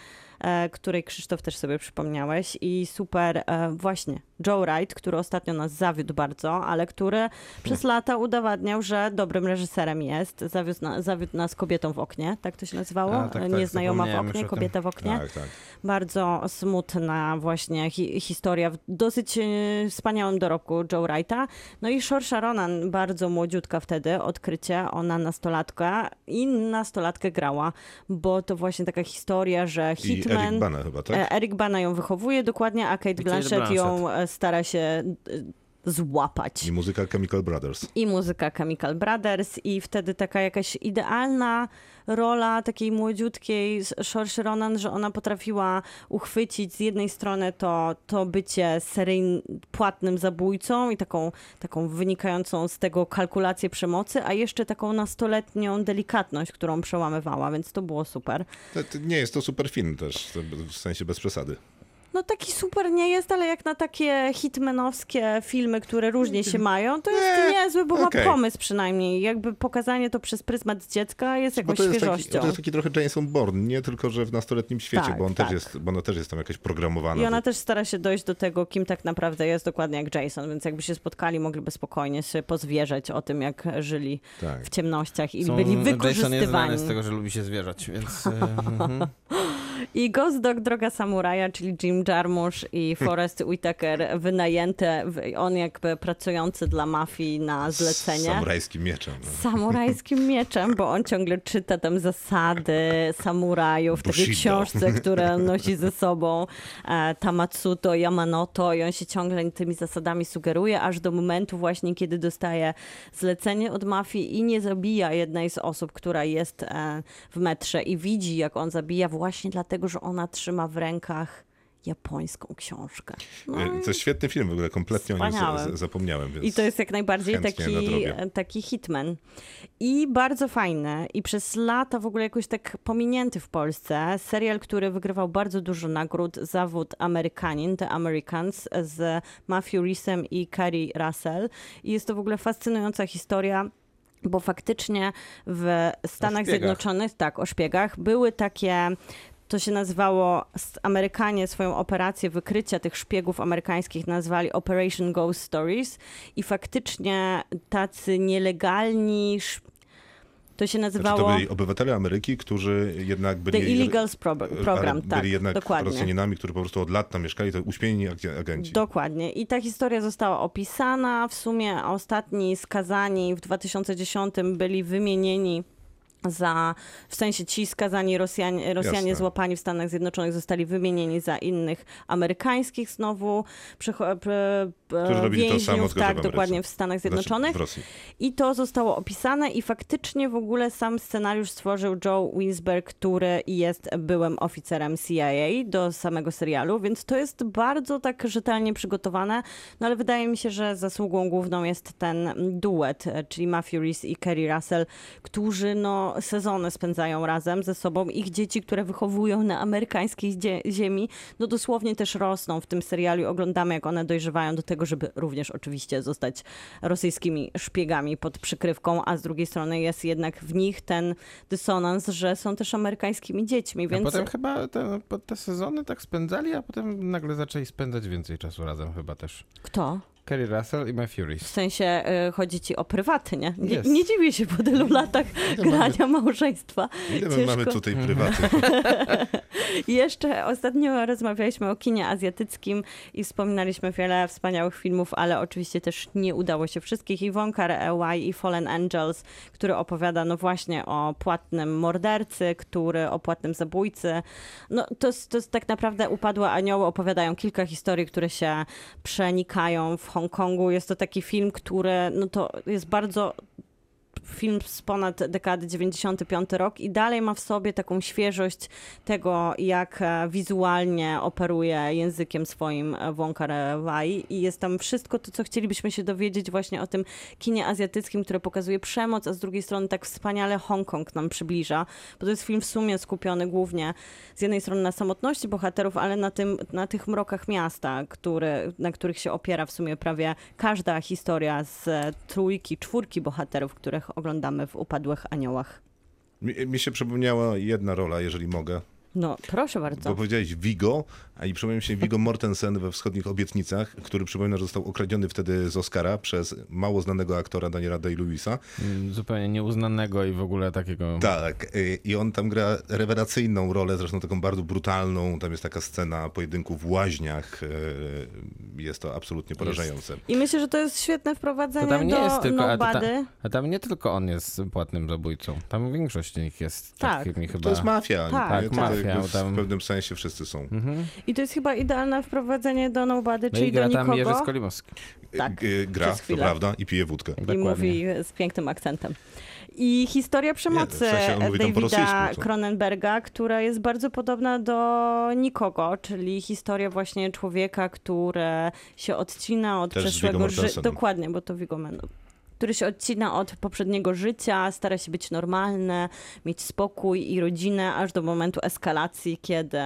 której Krzysztof też sobie przypomniałeś i super e, właśnie Joe Wright, który ostatnio nas zawiódł bardzo, ale który przez lata udowadniał, że dobrym reżyserem jest. Zawiódł, na, zawiódł nas kobietą w oknie, tak to się nazywało? A, tak, tak, Nieznajoma w oknie, kobieta w oknie. Tak, tak. Bardzo smutna właśnie hi historia w dosyć e, wspaniałym dorobku Joe Wrighta. No i Saoirse Ronan, bardzo młodziutka wtedy, odkrycie, ona nastolatka i nastolatkę grała, bo to właśnie taka historia, że I Hitman... Eric Bana chyba, tak? E, Eric Bana ją wychowuje dokładnie, a Kate Blanchett, ją e, stara się złapać. I muzyka Chemical Brothers. I muzyka Chemical Brothers i wtedy taka jakaś idealna rola takiej młodziutkiej Saoirse Ronan, że ona potrafiła uchwycić z jednej strony to, to bycie seryjnym, płatnym zabójcą i taką, taką wynikającą z tego kalkulację przemocy, a jeszcze taką nastoletnią delikatność, którą przełamywała, więc to było super. To, to nie jest to super film też, w sensie bez przesady. No taki super nie jest, ale jak na takie hitmanowskie filmy, które różnie się mają, to jest Nie, niezły, bo okej. ma pomysł przynajmniej. Jakby pokazanie to przez pryzmat dziecka jest jakąś to jest, taki, świeżością. to jest taki trochę Jason Bourne, nie tylko, że w nastoletnim świecie, Tak, bo, on tak. też jest, bo ona też jest tam jakaś programowana. I ona też stara się dojść do tego, kim tak naprawdę jest, dokładnie jak Jason, więc jakby się spotkali, mogliby spokojnie się pozwierzać o tym, jak żyli Tak. w ciemnościach i Są- byli Jason jest wykorzystywani. znany z tego, że lubi się zwierzać, więc... I Ghost Dog Droga Samuraja, czyli Jim Jarmusch i Forrest Whitaker wynajęte, on jakby pracujący dla mafii na Z zlecenie. samurajskim mieczem. Samurajskim mieczem, bo on ciągle czyta tam zasady samurajów Bushido. książce, które nosi ze sobą e, Tamatsuto Yamanoto i on się ciągle tymi zasadami sugeruje, aż do momentu właśnie, kiedy dostaje zlecenie od mafii i nie zabija jednej z osób, która jest e, w metrze i widzi, jak on zabija właśnie dlatego, że ona trzyma w rękach japońską książkę. No E, To jest świetny film, w ogóle kompletnie o nim Wspaniały. z- z- zapomniałem. I to jest jak najbardziej taki, nadrobię. taki hitman. I bardzo fajny. I przez lata w ogóle jakoś tak pominięty w Polsce. Serial, który wygrywał bardzo dużo nagród. Zawód Amerykanin, The Americans z Matthew Reesem i Carrie Russell. I jest to w ogóle fascynująca historia. Bo faktycznie w Stanach. Zjednoczonych, tak, o szpiegach, były takie to się nazywało, Amerykanie swoją operację wykrycia tych szpiegów amerykańskich nazwali Operation Ghost Stories i faktycznie tacy nielegalni, to się Znaczy, nazywało to byli obywatele Ameryki, którzy jednak byli... The Illegals Pro- Program, ale tak, byli jednak dokładnie. Rosjaninami, którzy po prostu od lat tam mieszkali, to uśpieni ag- agenci. Dokładnie. I ta historia została opisana. W sumie ostatni skazani w 2010 byli wymienieni za, w sensie ci skazani Rosjanie, Rosjanie Jasne. złapani w Stanach Zjednoczonych zostali wymienieni za innych amerykańskich znowu przycho- p- p- Którzy robili to więźniów, w tak, Ameryce. dokładnie w Stanach Zjednoczonych. Znaczy, w. I to zostało opisane i faktycznie w ogóle sam scenariusz stworzył Joe Winsberg, który jest byłym oficerem CIA do samego serialu, więc to jest bardzo tak rzetelnie przygotowane, no ale wydaje mi się, że zasługą główną jest ten duet, e, czyli Matthew Reese i Kerry Russell, którzy no sezony spędzają razem ze sobą. Ich dzieci, które wychowują na amerykańskiej zie- ziemi, no dosłownie też rosną w tym serialu oglądamy, jak one dojrzewają do tego, żeby również oczywiście zostać rosyjskimi szpiegami pod przykrywką, a z drugiej strony jest jednak w nich ten dysonans, że są też amerykańskimi dziećmi, A więc potem chyba te, te sezony tak spędzali, a potem nagle zaczęli spędzać więcej czasu razem chyba też. kto? Kerry Russell i Matthew W Reese. sensie y, chodzi ci o prywaty, nie? Nie, Jest. nie dziwię się po tylu latach grania małżeństwa. Ile my Ciężko. mamy tutaj prywaty? I jeszcze ostatnio rozmawialiśmy o kinie azjatyckim i wspominaliśmy wiele wspaniałych filmów, ale oczywiście też nie udało się wszystkich. Iwonka Reełaj i Fallen Angels, który opowiada no właśnie o płatnym mordercy, który o płatnym zabójcy. No to to tak naprawdę Upadłe Anioły opowiadają kilka historii, które się przenikają w Hongkongu. Jest to taki film, który no to jest bardzo film z ponad dekady 95 rok i dalej ma w sobie taką świeżość tego, jak e, wizualnie operuje językiem swoim e, Wong Kar-wai. I jest tam wszystko to, co chcielibyśmy się dowiedzieć właśnie o tym kinie azjatyckim, które pokazuje przemoc, a z drugiej strony tak wspaniale Hongkong nam przybliża, bo to jest film w sumie skupiony głównie z jednej strony na samotności bohaterów, ale na, tym, na tych mrokach miasta, który, na których się opiera w sumie prawie każda historia z e, trójki, czwórki bohaterów, których oglądamy w Upadłych Aniołach. Mi, mi się przypomniała jedna rola, jeżeli mogę. No, proszę Bo bardzo. powiedziałeś Vigo, a i przypomniał się Vigo Mortensen we Wschodnich Obietnicach, który przypomina, że został okradziony wtedy z Oscara przez mało znanego aktora Daniela Day-Lewisa. Mm, Zupełnie nieuznanego i w ogóle takiego... Tak, y, i on tam gra rewelacyjną rolę, zresztą taką bardzo brutalną. Tam jest taka scena pojedynku w łaźniach. y, Jest to absolutnie porażające. I myślę, że to jest świetne To wprowadzenie tam nie do jest tylko... A, tam, a tam nie tylko on jest płatnym zabójcą. Tam większość z nich jest Tak. takimi chyba... To jest mafia. Tak, nie? tak. To jakby w tam- pewnym sensie wszyscy są. Mhm. I to jest chyba idealne wprowadzenie do Nobody, No czyli i gra do tam Jerzy nikogo. Skolimowski. Tak, Y, Gra, przez to prawda, i pije wódkę. I Dokładnie. mówi z pięknym akcentem. I historia przemocy w sensie tam Davida? Cronenberga, która jest bardzo podobna do Nikogo, czyli historia właśnie człowieka, który się odcina od Też przeszłego życia. Dokładnie, bo to Viggo który się odcina od poprzedniego życia, stara się być normalny, mieć spokój i rodzinę, aż do momentu eskalacji, kiedy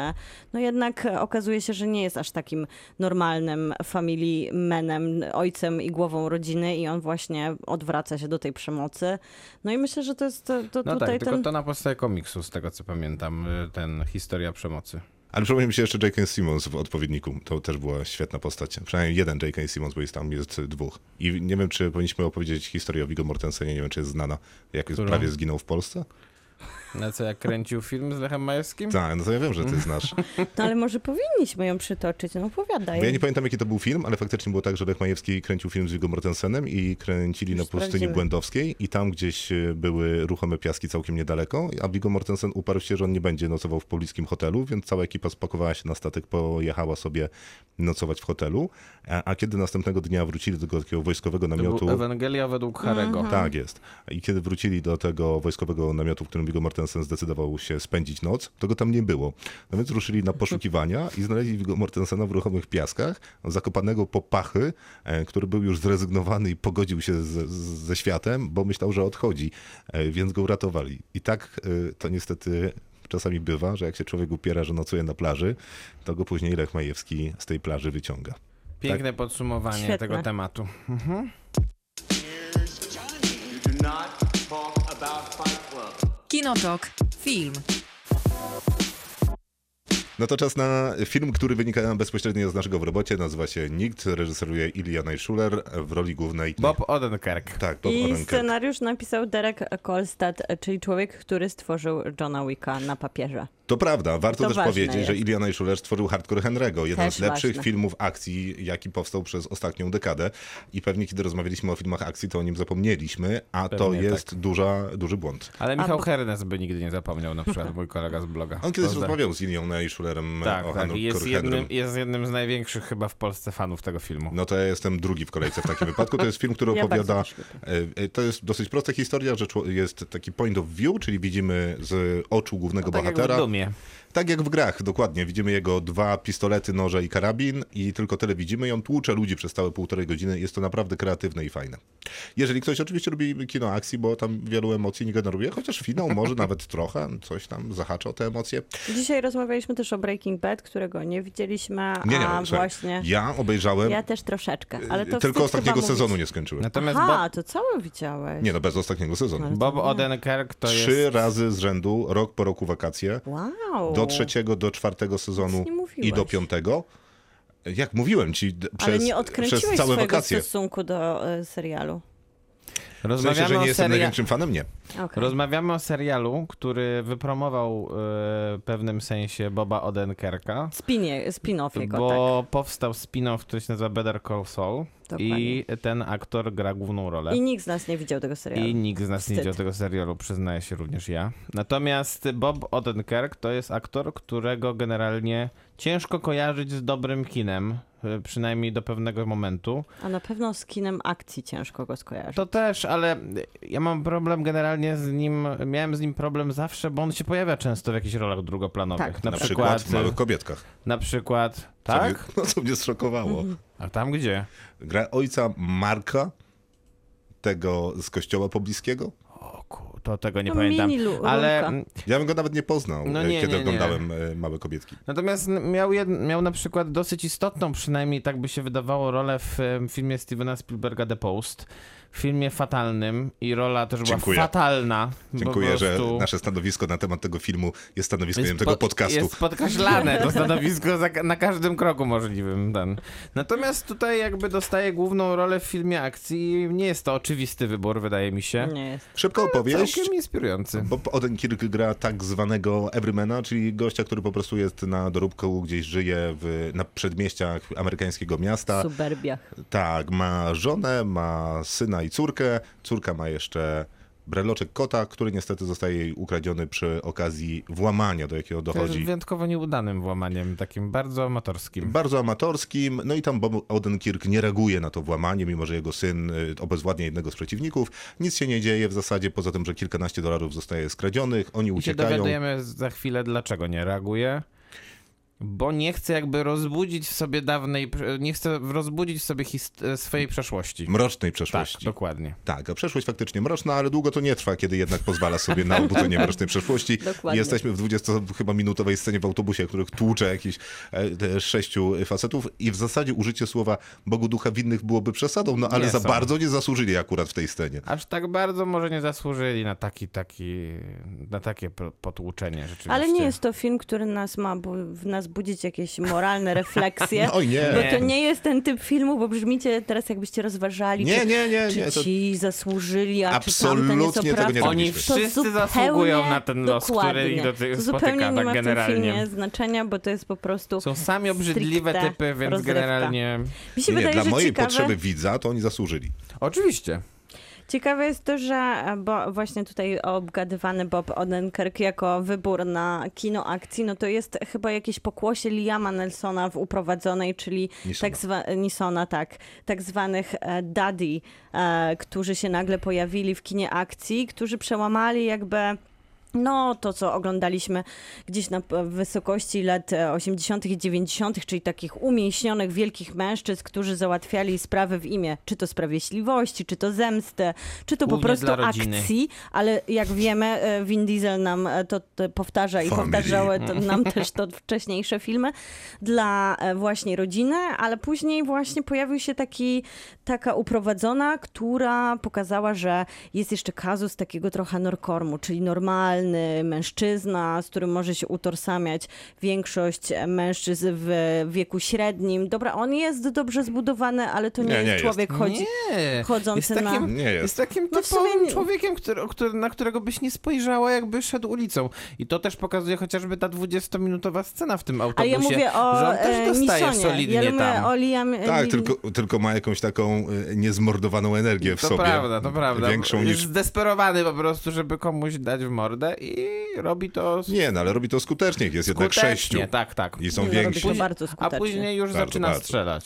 no jednak okazuje się, że nie jest aż takim normalnym family manem, ojcem i głową rodziny i on właśnie odwraca się do tej przemocy. No i myślę, że to jest to, to No tutaj tak, tylko ten... to na podstawie komiksu, z tego co pamiętam, y, ten historia przemocy. Ale przypomniał mi się jeszcze J.K. Simmons w odpowiedniku. To też była świetna postać. Przynajmniej jeden J.K. Simmons, bo jest tam jest dwóch. I nie wiem, czy powinniśmy opowiedzieć historię o Viggo Mortensenie. Nie wiem, czy jest znana. Jak prawie zginął w Polsce? Na co, jak kręcił film z Lechem Majewskim? Tak, no to ja wiem, że ty znasz. No ale może powinniśmy ją przytoczyć, no opowiadaj. Bo ja nie pamiętam, jaki to był film, ale faktycznie było tak, że Lech Majewski kręcił film z Viggo Mortensenem i kręcili na Już pustyni sprawdzimy. Błędowskiej i tam gdzieś e, były ruchome piaski całkiem niedaleko, a Viggo Mortensen uparł się, że on nie będzie nocował w pobliskim hotelu, więc cała ekipa spakowała się na statek, pojechała sobie nocować w hotelu, a, a kiedy następnego dnia wrócili do tego takiego wojskowego To namiotu... był Ewangelia według Harego. Mhm. Tak jest. I kiedy wrócili do tego wojskowego namiotu, w którym którym Viggo Mortensen zdecydował się spędzić noc, to go tam nie było. No więc ruszyli na poszukiwania i znaleźli Viggo Mortensena w ruchomych piaskach, zakopanego po pachy, e, który był już zrezygnowany i pogodził się z, z, ze światem, bo myślał, że odchodzi, e, więc go uratowali. I tak e, to niestety czasami bywa, że jak się człowiek upiera, że nocuje na plaży, to go później Lech Majewski z tej plaży wyciąga. Piękne podsumowanie Świetne. tego tematu. You Kinotok. Film. No to czas na film, który wynika bezpośrednio z naszego w robocie. Nazywa się Nikt, reżyseruje Ilja Najszuler w roli głównej. Bob Odenkirk. Tak, Bob I Odenkirk. scenariusz napisał Derek Kolstad, czyli człowiek, który stworzył Johna Wicka na papierze. To prawda, warto To też powiedzieć, jest. że Ilya Najszuler stworzył Hardcore Henry'ego, jeden Też z lepszych ważne. filmów akcji, jaki powstał przez ostatnią dekadę. I pewnie kiedy rozmawialiśmy o filmach akcji, to o nim zapomnieliśmy, a to Pewnie jest tak. duża, duży błąd. Ale Michał bo- Hernes by nigdy nie zapomniał, na przykład mój kolega z bloga. On kiedyś Pozdrawiam. rozmawiał z Ilią Najszulerem Tak, o tak. Hardcore I Jest jednym, jest jednym z największych chyba w Polsce fanów tego filmu. No to ja jestem drugi w kolejce w takim wypadku. To jest film, który Ja opowiada. e, e, To jest dosyć prosta historia, że jest taki point of view, czyli widzimy z oczu głównego No, tak jak w bohatera. mye. Tak jak w grach, dokładnie. Widzimy jego dwa pistolety, noże i karabin i tylko tyle widzimy i on tłucze ludzi przez całe półtorej godziny. Jest to naprawdę kreatywne i fajne. Jeżeli ktoś oczywiście lubi kino akcji, bo tam wielu emocji nie generuje, chociaż finał może nawet trochę coś tam zahacza o te emocje. Dzisiaj rozmawialiśmy też o Breaking Bad, którego nie widzieliśmy, Nie, nie, a słuchaj, właśnie... ja obejrzałem, Ja też troszeczkę, ale to tylko wstyd ostatniego sezonu mówić. nie skończyłem. Natomiast Aha, Bob, to całe widziałeś. Nie no, bez ostatniego sezonu. Bob nie. Odenkirk to Trzy jest... razy z rzędu, rok po roku wakacje. Wow. Do trzeciego, do czwartego sezonu i do piątego. Jak mówiłem ci, d- Ale przez, nie przez odkręciłeś całe swojego wakacje. stosunku do e, serialu. W sensie, Rozmawiamy, że nie o jestem seria... największym fanem? Nie. Okay. Rozmawiamy o serialu, który wypromował e, w pewnym sensie Boba Odenkirka. Spinie, spin-off jego, Bo powstał spin-off, który się nazywa Better Call Saul Dokładnie. i ten aktor gra główną rolę. tak. I nikt z nas nie widział tego serialu. I nikt z nas nie Wstyd. widział tego serialu, przyznaję się również ja. Natomiast Bob Odenkirk to jest aktor, którego generalnie ciężko kojarzyć z dobrym kinem, przynajmniej do pewnego momentu. A na pewno z kinem akcji ciężko go skojarzyć. To też, ale ja mam problem generalnie z nim, miałem z nim problem zawsze, bo on się pojawia często w jakichś rolach drugoplanowych. Tak. Na, Na przykład, przykład w Małych Kobietkach. na przykład, Co tak? mnie, no co mnie zszokowało. A tam gdzie? Gra ojca Marka, tego z kościoła pobliskiego. To tego nie To pamiętam. Ale Ja bym go nawet nie poznał, No e, nie, kiedy nie, nie. oglądałem e, Małe Kobietki. Natomiast miał, jed, miał na przykład dosyć istotną, przynajmniej tak by się wydawało, rolę w filmie Stevena Spielberga The Post. W filmie fatalnym i rola też była Dziękuję. fatalna. bo Dziękuję, po że prostu nasze stanowisko na temat tego filmu jest stanowiskiem jest tego pod- podcastu. Jest podkreślane to stanowisko za, na każdym kroku możliwym. Ten. Natomiast tutaj jakby dostaje główną rolę w filmie akcji i nie jest to oczywisty wybór, wydaje mi się. Nie jest. Szybka opowieść. Całkiem inspirujący. Bob Odenkirk gra tak zwanego everymana, czyli gościa, który po prostu jest na doróbku, gdzieś żyje w, na przedmieściach amerykańskiego miasta. W suburbiach. Tak, ma żonę, ma syna i córkę. Córka ma jeszcze breloczek kota, który niestety zostaje jej ukradziony przy okazji włamania, do jakiego To dochodzi. wyjątkowo nieudanym włamaniem, takim bardzo amatorskim. Bardzo amatorskim, no i tam Bob Odenkirk nie reaguje na to włamanie, mimo że jego syn y, obezwładnia jednego z przeciwników. Nic się nie dzieje w zasadzie, poza tym, że kilkanaście dolarów zostaje skradzionych, oni I się uciekają. dowiadujemy za chwilę, dlaczego nie reaguje. Bo nie chce jakby rozbudzić w sobie dawnej, nie chce rozbudzić w sobie hist- swojej przeszłości. Mrocznej Tak, przeszłości. dokładnie. Tak, a przeszłość faktycznie mroczna, ale długo to nie trwa, kiedy jednak pozwala sobie na obudzenie mrocznej przeszłości. Dokładnie. Jesteśmy w 20 chyba minutowej scenie w autobusie, których tłucze jakiś e, sześciu facetów i w zasadzie użycie słowa Bogu Ducha winnych byłoby przesadą, no ale Nie za są. bardzo nie zasłużyli akurat w tej scenie. Aż tak bardzo może nie zasłużyli na taki, taki, na takie po- potłuczenie rzeczywiście. Ale nie jest to film, który nas ma bu- w nas budzić jakieś moralne refleksje. No, oj nie. Bo to nie jest ten typ filmu, bo brzmicie teraz jakbyście rozważali, Nie, czy, nie, nie, czy nie. To... ci zasłużyli, a czy Absolutnie tamten jest nie. Oni To wszyscy zupełnie- zasługują na ten los, który ich do To spotyka, zupełnie nie tak ma w tym generalnie. filmie znaczenia, bo to jest po prostu Są sami obrzydliwe typy, więc rozrywka. generalnie... Mi się Nie, wydaje, dla że mojej ciekawe, potrzeby widza to oni zasłużyli. Oczywiście. Ciekawe jest to, że e, bo właśnie tutaj obgadywany Bob Odenkirk jako wybór na kino akcji, no to jest chyba jakieś pokłosie Liama Nelsona w uprowadzonej, czyli Nisona. tak zwa, Nisona, tak, tak zwanych e, daddy, e, którzy się nagle pojawili w kinie akcji, którzy przełamali jakby No, to co oglądaliśmy gdzieś na wysokości lat e, 80. i 90., czyli takich umięśnionych, wielkich mężczyzn, którzy załatwiali sprawy w imię czy to sprawiedliwości, czy to zemsty, czy to po Głównie prostu dla rodziny. akcji, ale jak wiemy, e, Vin Diesel nam e, to, to powtarza i Family. powtarzały to, nam też to wcześniejsze filmy dla e, właśnie rodziny, ale później właśnie pojawił się taki, taka uprowadzona, która pokazała, że jest jeszcze kazus takiego trochę norkormu, czyli normalny mężczyzna, z którym może się utożsamiać większość mężczyzn w wieku średnim. Dobra, on jest dobrze zbudowany, ale to nie, Nie, nie jest jest. człowiek chodzi, Nie, chodzący jest takim, na... Nie jest. Jest takim No typowym człowiekiem, który, na którego byś nie spojrzała, jakby szedł ulicą. I to też pokazuje chociażby ta 20-minutowa scena w tym autobusie, ja mówię o że on też e, dostaje Nisonie. solidnie Ja mówię tam. o Liam... Tak, tylko, tylko ma jakąś taką y, niezmordowaną energię w to sobie. prawda, to prawda. Większą Jest niż... zdesperowany po prostu, żeby komuś dać w mordę i robi to Nie, no ale robi to skutecznie. Jest jednak sześciu. skutecznie. Tak, tak. I są No, więksi. A skutecznie. później już Bardzo, zaczyna bardzo. strzelać.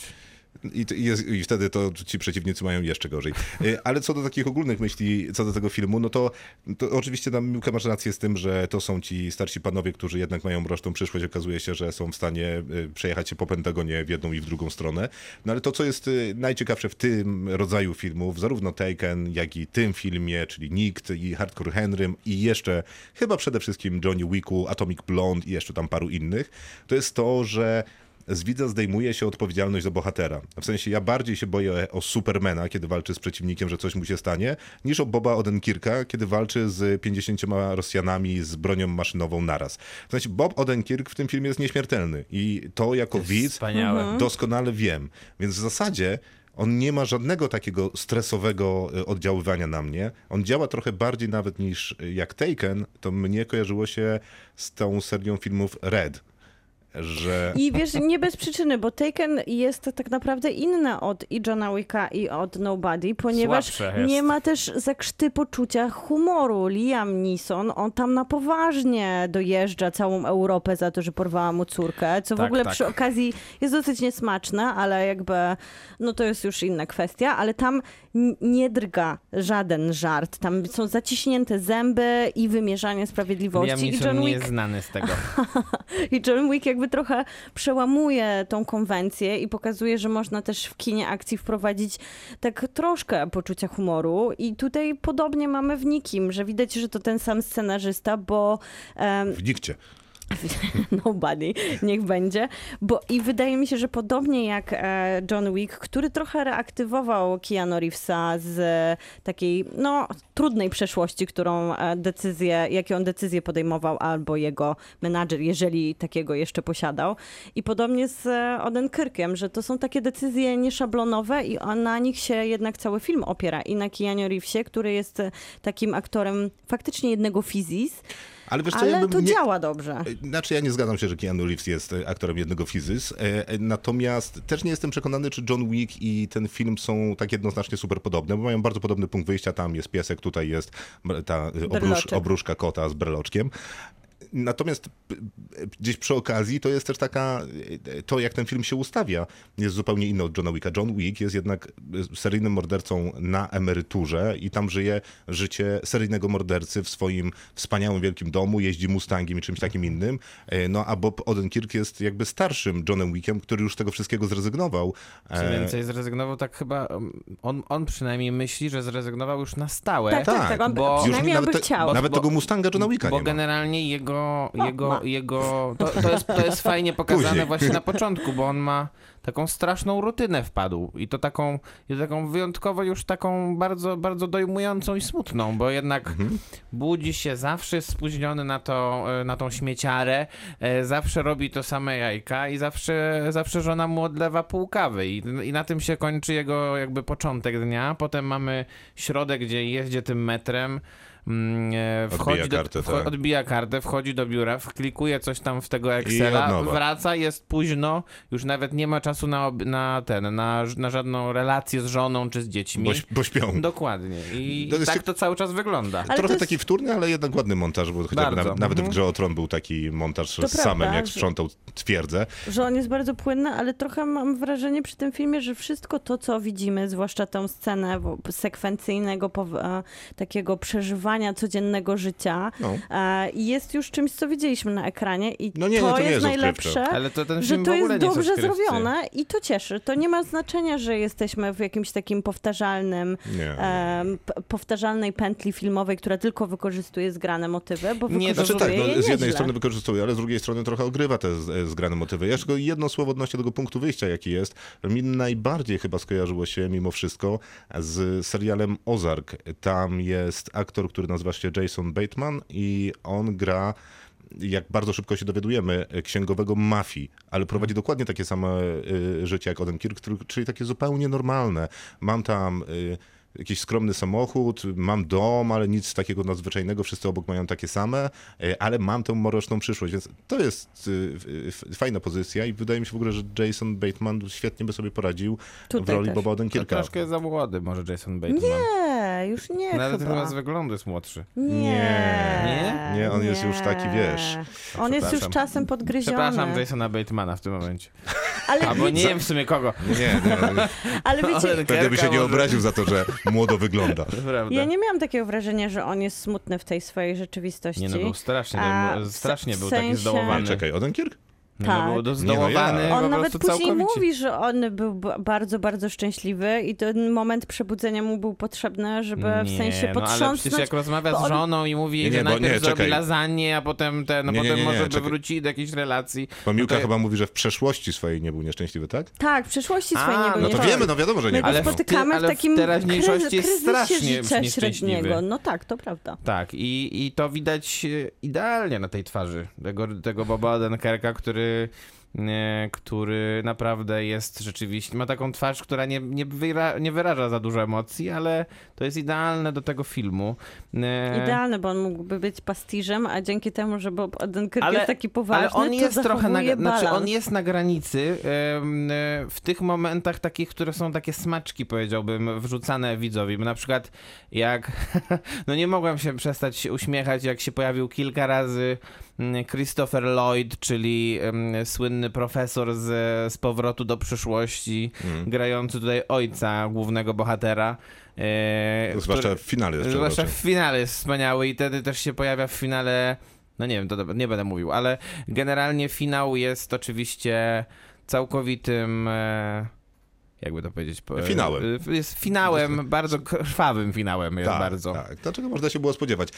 I, jest, I wtedy to ci przeciwnicy mają jeszcze gorzej. Y, Ale co do takich ogólnych myśli, co do tego filmu, no to, to oczywiście tam Miłka masz rację z tym, że to są ci starsi panowie, którzy jednak mają mroczną przyszłość. Okazuje się, że są w stanie y, przejechać się po Pentagonie w jedną i w drugą stronę. No ale to, co jest y, najciekawsze w tym rodzaju filmów, zarówno Taken, jak i tym filmie, czyli Nikt i Hardcore Henrym i jeszcze chyba przede wszystkim Johnny Wicku, Atomic Blonde i jeszcze tam paru innych, to jest to, że z widza zdejmuje się odpowiedzialność za bohatera. W sensie ja bardziej się boję o Supermana, kiedy walczy z przeciwnikiem, że coś mu się stanie, niż o Boba Odenkirka, kiedy walczy z 50 Rosjanami z bronią maszynową naraz. W sensie Bob Odenkirk w tym filmie jest nieśmiertelny i to jako widz Wspaniałe. doskonale wiem. Więc w zasadzie on nie ma żadnego takiego stresowego y, oddziaływania na mnie. On działa trochę bardziej nawet niż y, jak Taken, to mnie kojarzyło się z tą serią filmów Red. Że... I wiesz, nie bez przyczyny, bo Taken jest tak naprawdę inna od i Johna Wicka i od Nobody, ponieważ nie ma też zakrzty poczucia humoru. Liam Neeson, on tam na poważnie dojeżdża całą Europę za to, że porwała mu córkę, co w Tak, ogóle tak. przy okazji jest dosyć niesmaczne, ale jakby, no to jest już inna kwestia, ale tam nie drga żaden żart. Tam są zaciśnięte zęby i wymierzanie sprawiedliwości. Liam I Neeson John nie Wick jest znany z tego. i John Wick jakby trochę przełamuje tą konwencję i pokazuje, że można też w kinie akcji wprowadzić tak troszkę poczucia humoru. I tutaj podobnie mamy w Nikim, że widać, że to ten sam scenarzysta, bo em, W Nikcie. Nobody, niech będzie. Bo i wydaje mi się, że podobnie jak e, John Wick, który trochę reaktywował Keanu Reevesa z takiej, no, trudnej przeszłości, którą e, decyzję, jakie on decyzje podejmował, albo jego menadżer, jeżeli takiego jeszcze posiadał. I podobnie z e, Odenkirkiem, że to są takie decyzje nieszablonowe i na nich się jednak cały film opiera. I na Keanu Reevesie, który jest takim aktorem faktycznie jednego fizis, Ale wiesz co, ale ja bym to nie... działa dobrze. Znaczy ja nie zgadzam się, że Keanu Reeves jest e, aktorem jednego fizys, e, e, natomiast też nie jestem przekonany, czy John Wick i ten film są tak jednoznacznie super podobne, bo mają bardzo podobny punkt wyjścia, tam jest piesek, tutaj jest ta e, obrusz, obruszka kota z breloczkiem. Natomiast gdzieś przy okazji to jest też taka, to jak ten film się ustawia, jest zupełnie inny od Johna Wicka. John Wick jest jednak seryjnym mordercą na emeryturze i tam żyje życie seryjnego mordercy w swoim wspaniałym wielkim domu, jeździ Mustangiem i czymś takim innym. E, No a Bob Odenkirk jest jakby starszym Johnem Wickiem, który już z tego wszystkiego zrezygnował. Co E, więcej, zrezygnował tak chyba, um, on, on przynajmniej myśli, że zrezygnował już na stałe. Tak, tak, Tak, tak. On bo- Już przynajmniej on by nawet, te- chciał. nawet Bo- tego Mustanga Johna Wicka Bo nie ma. generalnie jego, jego, ma. jego to, to, jest, to jest fajnie pokazane Później. właśnie na początku, bo on ma taką straszną rutynę wpadł i to taką, i to taką wyjątkowo już taką bardzo, bardzo dojmującą i smutną, bo jednak Mhm. budzi się zawsze jest spóźniony na, to, e, na tą śmieciarę, e, zawsze robi to same jajka i zawsze, zawsze żona mu odlewa pół kawy i, i na tym się kończy jego jakby początek dnia. Potem mamy środek, gdzie jeździ tym metrem, wchodzi Odbija do, kartę, tak. odbija kartę, wchodzi do biura, wklikuje coś tam w tego Excela, wraca, jest późno, już nawet nie ma czasu na, na ten, na, na żadną relację z żoną czy z dziećmi. Bo, bo śpią. Dokładnie. I To jest tak to cały czas wygląda. Ale Trochę jest- taki wtórny, ale jednak ładny montaż, bo chociażby Bardzo. nawet, nawet w Mhm. grze o Tron był taki montaż To z samym, prawda, jak że- sprzątał twierdzę. że on jest bardzo płynny, ale trochę mam wrażenie przy tym filmie, że wszystko to, co widzimy, zwłaszcza tę scenę sekwencyjnego e, takiego przeżywania codziennego życia No. e, i jest już czymś, co widzieliśmy na ekranie i No nie, to no to jest jest najlepsze. to ten że to w ogóle jest nie dobrze odkrywczy. zrobione i to cieszy. To nie ma znaczenia, że jesteśmy w jakimś takim powtarzalnym, p- powtarzalnej pętli filmowej, która tylko wykorzystuje zgrane motywy, bo Nie, wykorzystuje Znaczy tak, no, je z jednej nieźle. strony wykorzystuje, ale z drugiej strony trochę ogrywa te z- e, zgrane motywy. Ja tylko jedno słowo odnośnie tego punktu wyjścia, jaki jest. Mi najbardziej chyba skojarzyło się mimo wszystko z serialem Ozark. Tam jest aktor, który nazywa się Jason Bateman i on gra jak bardzo szybko się dowiadujemy, księgowego mafii, ale prowadzi dokładnie takie same y, życie jak Odenkirk, czyli takie zupełnie normalne. Mam tam y, jakiś skromny samochód, mam dom, ale nic takiego nadzwyczajnego, wszyscy obok mają takie same, y, ale mam tę mroczną przyszłość, więc to jest f- fajna pozycja i wydaje mi się w ogóle, że Jason Bateman świetnie by sobie poradził w Tutaj roli też. Boba To Odenkirka. troszkę za młody może Jason Bateman. Nie, już nie No, ale chyba. z wyglądu jest młodszy. Nie. Nie, on jest już taki, wiesz. On jest już czasem podgryziony. Przepraszam Jasona Batemana w tym momencie. Ale, Albo nie wiecie, wiem w sumie kogo. Nie, nie, nie. ale wiecie, Pewnie by się nie obraził za to, że młodo wygląda. Ja nie miałam takiego wrażenia, że on jest smutny w tej swojej rzeczywistości. Nie no, był strasznie, A, był- strasznie w był taki sensie- zdołowany. Czekaj, Odenkirk? No, Tak. był do- Nie, no zdołowany ja. On nawet później całkowicie. mówi, że on był bardzo, bardzo szczęśliwy i ten moment przebudzenia mu był potrzebny, żeby w Nie, sensie no ale potrząsnąć. przecież jak rozmawia bo z on- żoną i mówi, Nie, że bo najpierw nie, zrobi lasagne, a potem ten, no Nie, nie, potem nie, nie, może by wróci do jakiejś relacji. Pomiłka No to- chyba mówi, że w przeszłości swojej nie był nieszczęśliwy, tak? Tak, w przeszłości A, swojej nie był no No to wiemy, no wiadomo, że nie był. Ale w ty- spotykamy w, ale w takim teraźniejszości jest kryzysie strasznie życia nieszczęśliwy. średniego. No tak, to prawda. Tak, i, i to widać e, idealnie na tej twarzy tego, tego Boba Odenkerka, który, e, który naprawdę jest rzeczywiście, ma taką twarz, która nie, nie, wyra, nie wyraża za dużo emocji, ale to jest idealne do tego filmu. E, Idealne, bo on mógłby być pastiżem, a dzięki temu, że Bob Odenkirk Ale- jest taki poważny, Ale on to jest trochę na, znaczy on jest na granicy e, w tych momentach takich, które są takie smaczki, powiedziałbym, wrzucane widzowi. Na przykład jak, no nie mogłem się przestać się uśmiechać, jak się pojawił kilka razy mm, Christopher Lloyd, czyli słynny profesor z, z Powrotu do przyszłości, Mm. grający tutaj ojca głównego bohatera. E, Zwłaszcza który- w finale jeszcze Zwłaszcza w finale jest wspaniały i wtedy też się pojawia w finale. No nie wiem, to nie będę mówił, ale generalnie finał jest oczywiście całkowitym. E, jakby to powiedzieć? po- Finałem. e, Jest finałem, bardzo krwawym finałem jest Tak, bardzo. tak. Dlaczego można się było spodziewać?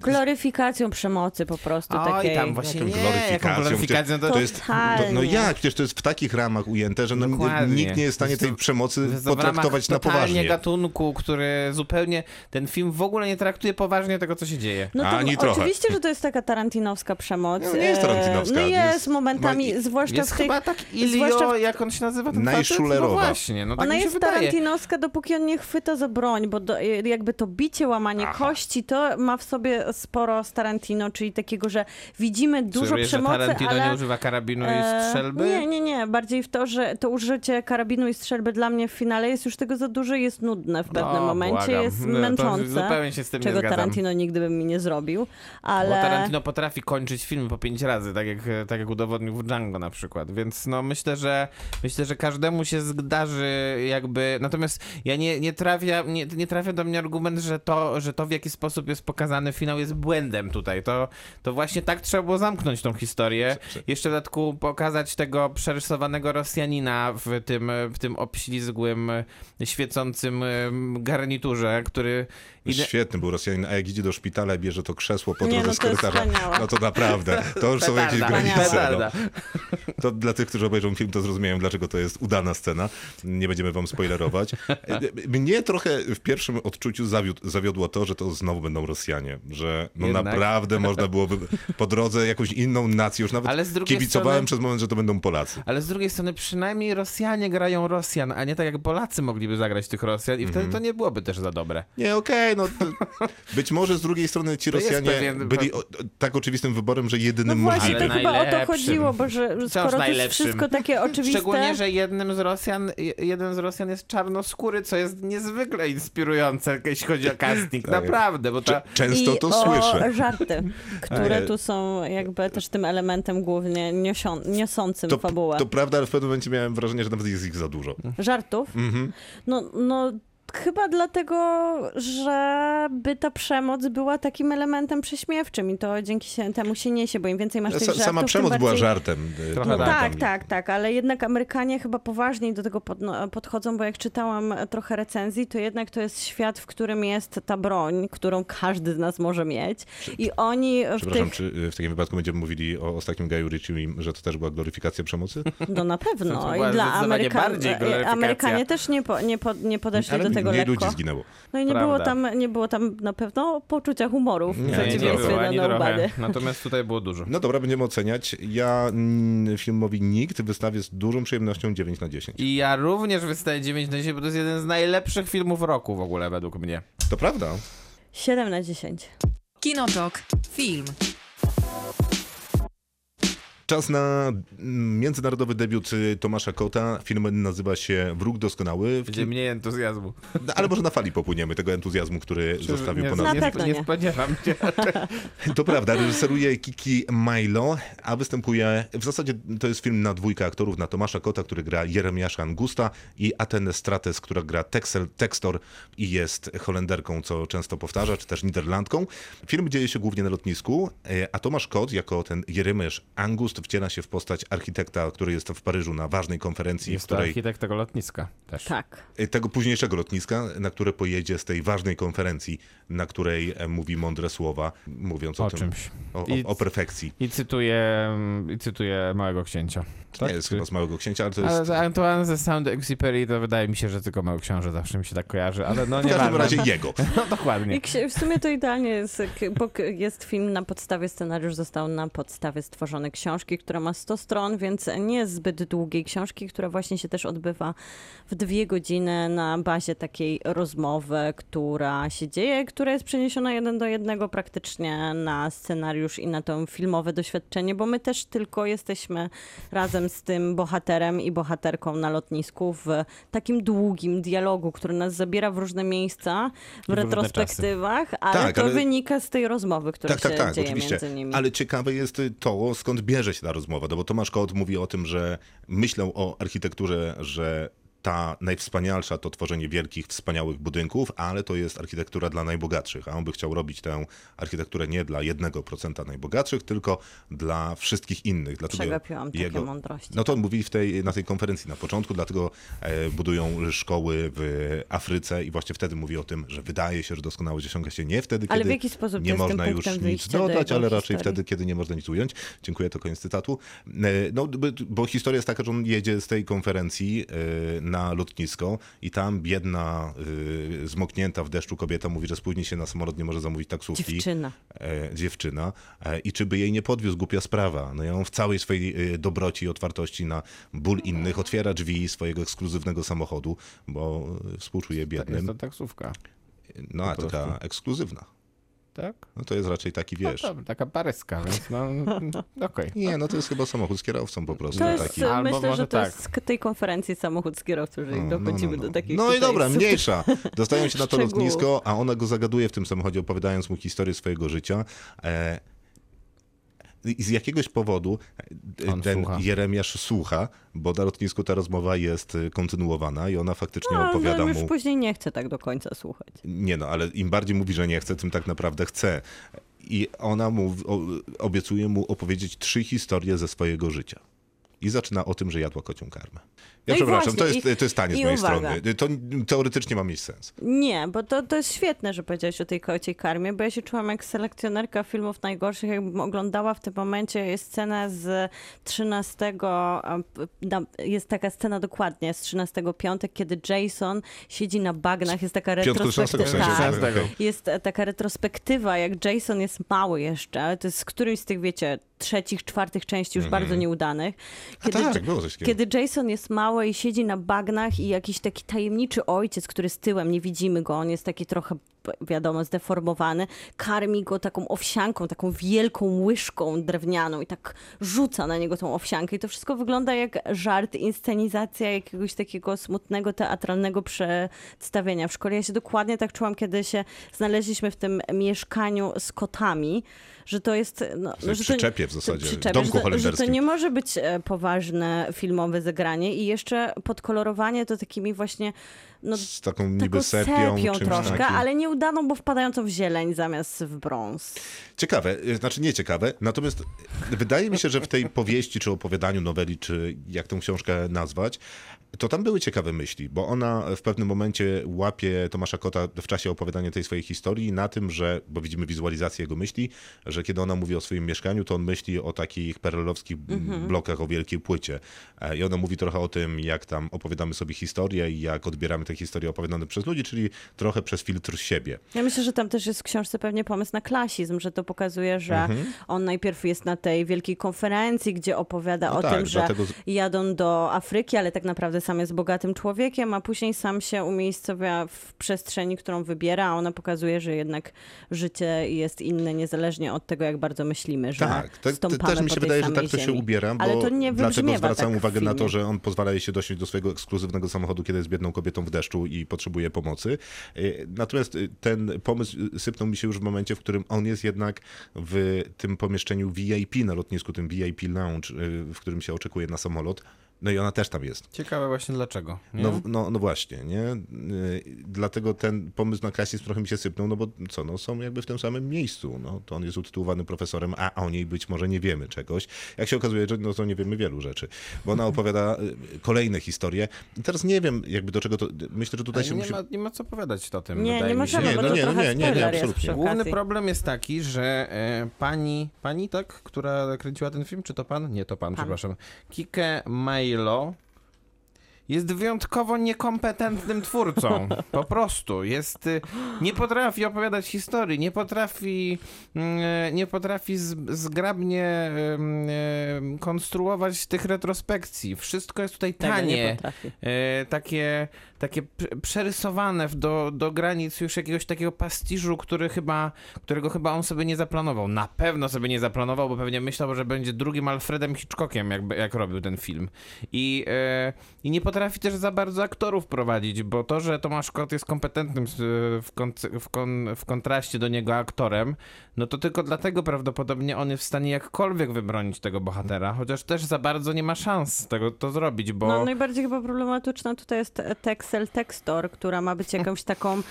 Gloryfikacją przemocy po prostu Oj, takiej. tam właśnie nie, gloryfikacją? gloryfikacją, to, To jest, no, no jak? Przecież to jest w takich ramach ujęte, że no, nikt nie jest w stanie tej To- przemocy to jest w ramach potraktować na poważnie. gatunku, który zupełnie, ten film w ogóle nie traktuje poważnie tego, co się dzieje. No to Ani trochę. oczywiście, że to jest taka tarantinowska przemoc. No, nie jest tarantinowska, No jest- jest momentami, zwłaszcza Jest w tych... chyba tak Ilio, zwłaszcza w- jak on się nazywa ten? Najszulerowa. No właśnie, no tak Ona mi się jest wydaje. tarantinowska, dopóki on nie chwyta za broń, bo do, jakby to bicie, łamanie kości, to ma w sobie sporo z Tarantino, czyli takiego, że widzimy dużo że przemocy, Tarantino ale... nie używa karabinu e, i strzelby? Nie, nie, nie. Bardziej w to, że to użycie karabinu i strzelby dla mnie w finale jest już tego za dużo i jest nudne w pewnym No, momencie, błagam. jest No, męczące. Zupełnie się z tym nie czego zgadzam. Tarantino nigdy by mi nie zrobił, Bo ale... Tarantino potrafi kończyć film po pięć razy, tak jak, tak jak udowodnił w Django na przykład, więc no myślę, że myślę, że każdemu się zdarzy jakby, natomiast ja nie, nie trafia, nie, nie trafia do mnie argument, że to, że to w jaki sposób jest pokazany finał jest błędem tutaj, to, to właśnie tak trzeba było zamknąć tą historię, jeszcze w dodatku pokazać tego przerysowanego Rosjanina w tym, w tym obślizgłym, świecącym em, garniturze, który ide- Świetny był Rosjanin, a jak idzie do szpitala i bierze to krzesło po drodze no z korytarza, wspaniałe. no to naprawdę, to już są jakieś granice. No. To dla tych, którzy obejrzą film, to zrozumieją, dlaczego to jest udana scena. Nie będziemy wam spoilerować. Mnie trochę w pierwszym odczuciu zawiódł, zawiodło to, że to znowu będą Rosjanie, że no Jednak. naprawdę można byłoby po drodze jakąś inną nację, już nawet kibicowałem strony- przez moment, że to będą Polacy. Ale z drugiej strony przynajmniej Rosjanie grają Rosjan, a nie tak jak Polacy mogliby zagrać tych Rosjan i wtedy to nie byłoby też za dobre. Nie, okej, no być może z drugiej strony ci To Rosjanie pewien- byli o, tak oczywistym wyborem, że No jedynym właśnie, możliwym. to Ale chyba o to chodziło, bo że skoro to jest wszystko takie oczywiste... Szczególnie, że jednym z Rosjan, je- jeden z Rosjan jest czarnoskóry, co jest niezwykle inspirujące, jeśli chodzi o casting. Tak. Naprawdę, bo ta... Często I to o słyszę. żarty, które tu są jakby też tym elementem głównie niosą, niosącym To, fabułę. to prawda, ale w pewnym momencie miałem wrażenie, że nawet jest ich za dużo. Żartów? Mhm. No, no Chyba dlatego, żeby ta przemoc była takim elementem prześmiewczym i to dzięki się, temu się niesie, bo im więcej masz tych Sa- żartów, Sama tym przemoc była bardziej... żartem. y, Trochę tu- tak. Tak, tak, tak, ale jednak Amerykanie chyba poważniej do tego pod, no, podchodzą, bo jak czytałam trochę recenzji, to jednak to jest świat, w którym jest ta broń, którą każdy z nas może mieć i oni w Przepraszam, tych... czy y, w takim wypadku będziemy mówili o ostatnim Gaju Ritchie, że to też była gloryfikacja przemocy? No na pewno była i dla Amerykan... Amerykanie też nie, po, nie, po, nie podeszli Ale do tego mniej lekko. ludzi zginęło. No i nie Prawda. było, tam, nie było tam na pewno poczucia humoru w Nie, Nie, nie, nie przeciwieństwie było ani Nobody. Natomiast tutaj było dużo. No dobra, będziemy oceniać. Ja mm, filmowi Nikt wystawię z dużą przyjemnością 9 na 10. I ja również wystaję 9 na 10, bo to jest jeden z najlepszych filmów roku w ogóle według mnie. To prawda. 7 na 10. Kinotok. Film. Czas na mm, międzynarodowy debiut y, Tomasza Kota. Film nazywa się Wróg Doskonały. Będzie mniej entuzjazmu. No, Ale może na fali popłyniemy tego entuzjazmu, który zostawił nie, po Na nas. nie, nie nie. spodziewam się. To prawda, reżyseruje Kiki Milo, a występuje, w zasadzie to jest film na dwójkę aktorów, na Tomasza Kota, który gra Jeremiasza Angusta i Atenę Strates, która gra Texel, Textor i jest Holenderką, co często powtarza, czy też Niderlandką. Film dzieje się głównie na lotnisku, e, a Tomasz Kot, jako ten Jeremiasz Angust, wciela się w postać architekta, który jest w Paryżu na ważnej konferencji, w Jest to której architekt tego lotniska też. Tak. E, tego późniejszego lotniska, na które pojedzie z tej ważnej konferencji, na której e, mówi mądre słowa, mówiąc o, O tym, czymś. o, I- o, perfekcji. I cytuję, i cytuję Małego Księcia. To nie jest chyba z Małego Księcia, ale to jest... Ale Antoine ze Sound Exupery to wydaje mi się, że tylko Mały Książę zawsze mi się tak kojarzy, ale no W nie każdym razie jego. No dokładnie. I w sumie to idealnie jest, bo jest film na podstawie, scenariusz został na podstawie stworzonej książki, która ma 100 stron, więc nie zbyt długiej książki, która właśnie się też odbywa w dwie godziny na bazie takiej rozmowy, która się dzieje, która jest przeniesiona jeden do jednego praktycznie na scenariusz i na to filmowe doświadczenie, bo my też tylko jesteśmy razem z tym bohaterem i bohaterką na lotnisku w takim długim dialogu, który nas zabiera w różne miejsca, w, retrospektywach, ale Tak, to ale- wynika z tej rozmowy, która Tak, tak, się tak, dzieje oczywiście. między nimi. Ale ciekawe jest to, skąd bierze się ta rozmowa. No bo Tomasz Kot mówi o tym, że myślał o architekturze, że ta najwspanialsza to tworzenie wielkich, wspaniałych budynków, ale to jest architektura dla najbogatszych, a on by chciał robić tę architekturę nie dla 1% najbogatszych, tylko dla wszystkich innych. Dlatego Przegapiłam takie mądrości. No to on mówili w tej, na tej konferencji na początku, dlatego e, budują szkoły w Afryce i właśnie wtedy mówi o tym, że wydaje się, że doskonałość osiąga się nie wtedy, Ale kiedy w jaki sposób to nie można już nic do dodać, jego ale raczej historii? wtedy, kiedy nie można nic ująć. Dziękuję, to koniec cytatu. E, No, bo, bo historia jest taka, że on jedzie z tej konferencji e, na lotnisko i tam biedna, e, zmoknięta w deszczu kobieta mówi, że spóźni się na samolot, nie może zamówić taksówki Dziewczyna. e, dziewczyna e, i czy by jej nie podwiózł głupia sprawa. No i on w całej swojej e, dobroci i otwartości na ból innych otwiera drzwi swojego ekskluzywnego samochodu, bo e, współczuje Jest biednym. to taksówka, No a taka ekskluzywna. Tak? No to jest raczej taki, No wiesz... dobra, taka paryska, więc no, no okej. Nie, no to jest chyba samochód z kierowcą po prostu. To jest, taki. Albo myślę, może że to tak. jest z tej konferencji samochód z kierowcą, jeżeli No, no, dochodzimy no, no. do takich No i dobra, super- mniejsza. Dostają się na to szczegółów. lotnisko, a ona go zagaduje w tym samochodzie, opowiadając mu historię swojego życia. E, I z jakiegoś powodu e, On ten słucha. Jeremiasz słucha, bo na lotnisku ta rozmowa jest e, kontynuowana i ona faktycznie No, opowiada no, już mu. później nie chcę tak do końca słuchać. Nie no, ale im bardziej mówi, że nie chce, tym tak naprawdę chce. I ona mu obiecuje mu opowiedzieć trzy historie ze swojego życia. I zaczyna o tym, że jadła kocią karmę. Ja No przepraszam, to jest, to jest tanie z mojej uwaga. strony. To teoretycznie ma mieć sens. Nie, bo to, to jest świetne, że powiedziałeś o tej kociej karmie, bo ja się czułam jak selekcjonerka filmów najgorszych, jakbym oglądała w tym momencie, jest scena z 13, a, p- na- jest taka scena dokładnie z 13 piątek, kiedy Jason siedzi na bagnach, jest taka 13 w retrospektywa. sensie. Tak. Jest e, taka retrospektywa, jak Jason jest mały jeszcze, ale to jest z którymś z tych, wiecie, trzecich, czwartych części już bardzo nieudanych. A tak, było coś. Kiedy Jason jest mały i siedzi na bagnach i jakiś taki tajemniczy ojciec, który z tyłem, nie widzimy go, on jest taki trochę, wiadomo, zdeformowany, karmi go taką owsianką, taką wielką łyżką drewnianą i tak rzuca na niego tą owsiankę i to wszystko wygląda jak żart, inscenizacja jakiegoś takiego smutnego, teatralnego przedstawienia. W szkole ja się dokładnie tak czułam, kiedy się znaleźliśmy w tym mieszkaniu z kotami, że to jest... No, że przyczepie w zasadzie, w przyczepie, domku że to, że to holenderskim. nie może być e, poważne filmowe zagranie i jeszcze podkolorowanie to takimi właśnie no, z taką niby sepią, sepią troszkę, takim. ale nieudaną, bo wpadającą w zieleń zamiast w brąz. Ciekawe, y, znaczy nie ciekawe, natomiast wydaje mi się, że w tej powieści, czy opowiadaniu, noweli, czy jak tę książkę nazwać, to tam były ciekawe myśli, bo ona w pewnym momencie łapie Tomasza Kota w czasie opowiadania tej swojej historii na tym, że, bo widzimy wizualizację jego myśli, że kiedy ona mówi o swoim mieszkaniu, to on myśli o takich perelowskich Mhm. blokach, o wielkiej płycie. E, I ona mówi trochę o tym, jak tam opowiadamy sobie historię i jak odbieramy te historie opowiadane przez ludzi, czyli trochę przez filtr siebie. Ja myślę, że tam też jest w książce pewnie pomysł na klasizm, że to pokazuje, że Mhm. on najpierw jest na tej wielkiej konferencji, gdzie opowiada No o tak, tym, że dlatego jadą do Afryki, ale tak naprawdę sam jest bogatym człowiekiem, a później sam się umiejscowia w przestrzeni, którą wybiera, a ona pokazuje, że jednak życie jest inne, niezależnie od tego, jak bardzo myślimy, że Tak, te, stąpamy też mi się wydaje, że tak to się ziemi. ubiera, bo Ale to nie dlatego wybrzmiewa zwracałem tak uwagę na to, że on pozwala jej się dosiąść do swojego ekskluzywnego samochodu, kiedy jest biedną kobietą w deszczu i potrzebuje pomocy. Y, Natomiast y, ten pomysł y, sypnął mi się już w momencie, w którym on jest jednak w tym pomieszczeniu VIP na lotnisku, tym VIP lounge, w którym się oczekuje na samolot. No i ona też tam jest. Ciekawe właśnie dlaczego. Nie? No, no, no właśnie, nie? Y, Dlatego ten pomysł na klasizm trochę mi się sypnął, no bo co, no są jakby w tym samym miejscu. No, to on jest utytułowany profesorem, a o niej być może nie wiemy czegoś. Jak się okazuje, że no to nie wiemy wielu rzeczy, bo ona opowiada y, kolejne historie. I teraz nie wiem jakby do czego to, myślę, że tutaj Ale się nie, musi... ma, nie ma co powiedzieć o tym. Nie, nie możemy, Nie, no to nie, no nie, nie, nie, jest absolutnie. Główny problem jest taki, że e, pani, pani tak, która kręciła ten film, czy to pan? Nie, to pan, przepraszam. Kike Shiloh. Jest wyjątkowo niekompetentnym twórcą. Po prostu. Jest, y, nie potrafi opowiadać historii, nie potrafi, mm, nie potrafi zgrabnie konstruować tych retrospekcji. Wszystko jest tutaj tanie potrafi. e, takie, takie przerysowane do, do granic już jakiegoś takiego pastiżu, który chyba, którego chyba on sobie nie zaplanował. Na pewno sobie nie zaplanował, bo pewnie myślał, że będzie drugim Alfredem Hitchcockiem, jak, jak robił ten film. I, e, I nie potrafi też za bardzo aktorów prowadzić, bo to, że Tomasz Kot jest kompetentnym s- w, konc- w, kon, w kontraście do niego aktorem, no to tylko dlatego prawdopodobnie on jest w stanie jakkolwiek wybronić tego bohatera, chociaż też za bardzo nie ma szans tego to zrobić, bo... No najbardziej chyba problematyczna tutaj jest Texel Textor, która ma być jakąś taką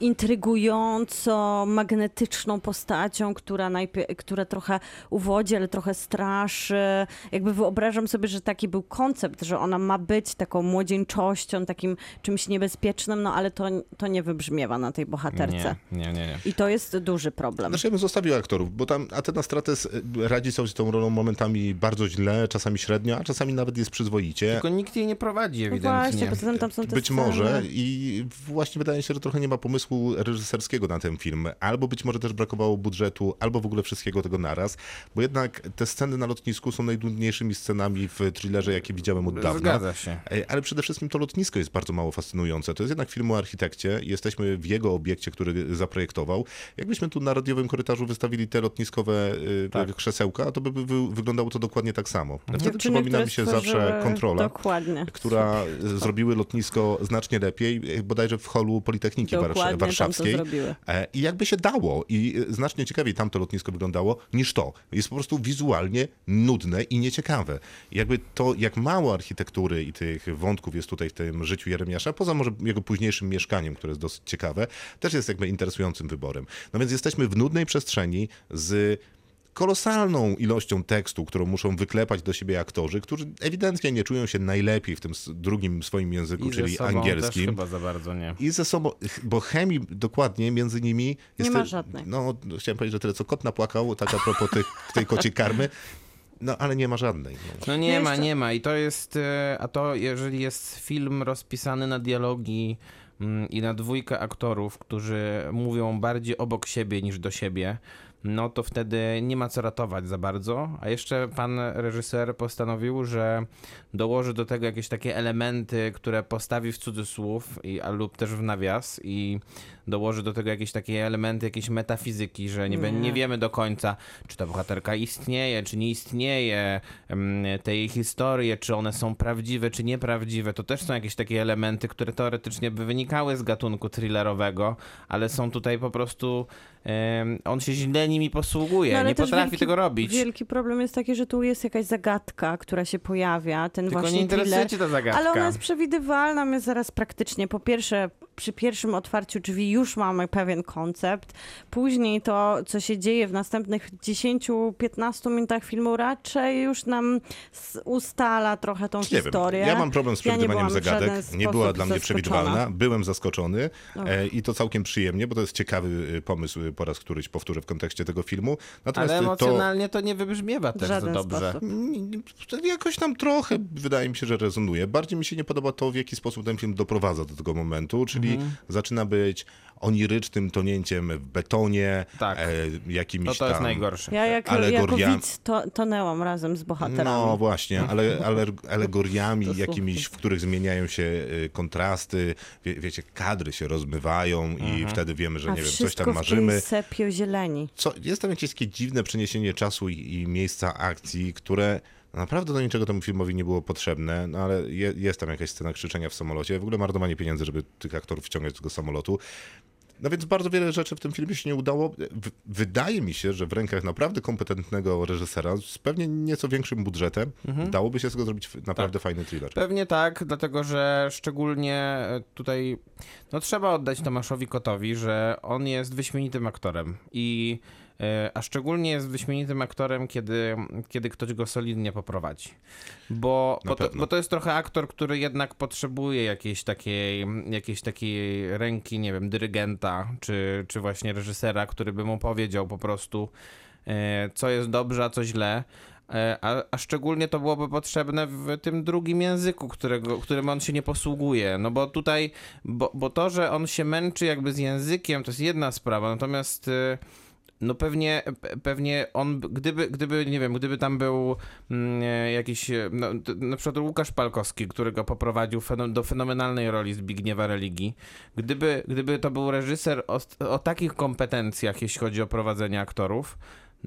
intrygująco magnetyczną postacią, która, która trochę uwodzi, ale trochę straszy. Jakby wyobrażam sobie, że taki był koncept, że ona ma być taką młodzieńczością, takim czymś niebezpiecznym, no ale to, to nie wybrzmiewa na tej bohaterce. Nie, nie, nie. nie. I to jest duży problem. Znaczy ja bym zostawił aktorów, bo tam Atena Strates y, radzi sobie z tą rolą momentami bardzo źle, czasami średnio, a czasami nawet jest przyzwoicie. Tylko nikt jej nie prowadzi No ewidentnie. właśnie, poza tym tam są te Być sceny. może i właśnie wydaje się, że trochę nie ma pomysłu reżyserskiego na ten film. Albo być może też brakowało budżetu, albo w ogóle wszystkiego tego naraz, bo jednak te sceny na lotnisku są najtrudniejszymi scenami w thrillerze, jakie widziałem od dawna. Zgadza się. E, Ale przede wszystkim to lotnisko jest bardzo mało fascynujące. To jest jednak film o architekcie. Jesteśmy w jego obiekcie, który zaprojektował. Jakbyśmy tu na radiowym korytarzu wystawili te lotniskowe y, Tak. krzesełka, to by, by wy- wyglądało to dokładnie tak samo. Wtedy Dziewczyny, przypomina mi się zawsze kontrola Dokładnie. która y, zrobiły lotnisko znacznie lepiej, y, bodajże w holu Politechniki Dokładnie Warszawskiej. E, I jakby się dało, i znacznie ciekawiej tamto lotnisko wyglądało niż to. Jest po prostu wizualnie nudne i nieciekawe. I jakby to, jak mało architektury i tych wątków jest tutaj w tym życiu Jeremiasza, poza może jego późniejszym mieszkaniem, które jest dosyć ciekawe, też jest jakby interesującym wyborem. No więc jesteśmy w nudnej przestrzeni z kolosalną ilością tekstu, którą muszą wyklepać do siebie aktorzy, którzy ewidentnie nie czują się najlepiej w tym drugim swoim języku, I czyli ze sobą też angielskim. chyba za bardzo nie. I ze sobą, bo chemii dokładnie między nimi jest... ma te- żadnej. No, chciałem powiedzieć, że tyle co kot napłakał, tak a propos tych, tej kociej karmy, no ale nie ma żadnej. No. No nie No ma, jeszcze- nie ma. I to jest, e, a to jeżeli jest film rozpisany na dialogi mm, i na dwójkę aktorów, którzy mówią bardziej obok siebie niż do siebie, no to wtedy nie ma co ratować za bardzo. A jeszcze pan reżyser postanowił, że dołoży do tego jakieś takie elementy, które postawi w cudzysłów i, a, lub też w nawias i dołoży do tego jakieś takie elementy, jakieś metafizyki, że nie, Nie. nie wiemy do końca, czy ta bohaterka istnieje, czy nie istnieje, te jej historie, czy one są prawdziwe, czy nieprawdziwe. To też są jakieś takie elementy, które teoretycznie by wynikały z gatunku thrillerowego, ale są tutaj po prostu. on się źle nimi posługuje. No, ale nie potrafi wielki- tego robić. Wielki problem jest taki, że tu jest jakaś zagadka, która się pojawia, ten Tylko nie właśnie interesuje thriller. cię ta zagadka. Ale ona jest przewidywalna, my zaraz praktycznie, po pierwsze, przy pierwszym otwarciu drzwi już mamy pewien koncept, później to, co się dzieje w następnych 10-15 minutach filmu raczej już nam ustala trochę tą Nie wiem, historię. ja mam problem z Ja nie przewidywaniem w zagadek. Nie była dla mnie przewidywalna. Byłem zaskoczony e, i to całkiem przyjemnie, bo to jest ciekawy y, pomysł, y, po raz któryś powtórzę w kontekście tego filmu. Natomiast Ale y, to emocjonalnie to... nie wybrzmiewa też za żaden dobrze. sposób. Mm, jakoś tam trochę wydaje mi się, że rezonuje. Bardziej mi się nie podoba to, w jaki sposób ten film doprowadza do tego momentu, czyli Mhm. zaczyna być onirycznym tonięciem w betonie, Tak. e, jakimiś To to jest tam... najgorsze. Ja jako, jako Alegoria- widz to, tonęłam razem z bohaterami. No właśnie, ale, ale alegoriami To jakimiś, w których zmieniają się y, kontrasty, wie, wiecie, kadry się rozmywają i wtedy wiemy, że A nie wiem, coś wszystko tam w marzymy. tej sepio-zieleni. Co, jest tam jakieś takie dziwne przeniesienie czasu i, i miejsca akcji, które naprawdę do niczego temu filmowi nie było potrzebne, no ale je, jest tam jakaś scena krzyczenia w samolocie, w ogóle marnowanie pieniędzy, żeby tych aktorów wciągnąć do tego samolotu. No więc bardzo wiele rzeczy w tym filmie się nie udało. W, wydaje mi się, że w rękach naprawdę kompetentnego reżysera z pewnie nieco większym budżetem dałoby się z tego zrobić naprawdę fajny thriller. Pewnie tak, dlatego że szczególnie e, tutaj no trzeba oddać Tomaszowi Kotowi, że on jest wyśmienitym aktorem i a szczególnie jest wyśmienitym aktorem, kiedy, kiedy ktoś go solidnie poprowadzi. Bo, bo, to, bo to jest trochę aktor, który jednak potrzebuje jakiejś takiej, jakiejś takiej ręki, nie wiem, dyrygenta, czy, czy właśnie reżysera, który by mu powiedział po prostu, e, co jest dobrze, a co źle. E, A, a szczególnie to byłoby potrzebne w tym drugim języku, którego, którym on się nie posługuje. No bo tutaj, bo, bo to, że on się męczy jakby z językiem, to jest jedna sprawa, natomiast e, no pewnie, pe- pewnie on, gdyby, gdyby, nie wiem, gdyby tam był mm, e, jakiś, e, no, na przykład Łukasz Palkowski, który go poprowadził do fenomenalnej roli Zbigniewa Religii, gdyby, gdyby to był reżyser o, o takich kompetencjach, jeśli chodzi o prowadzenie aktorów,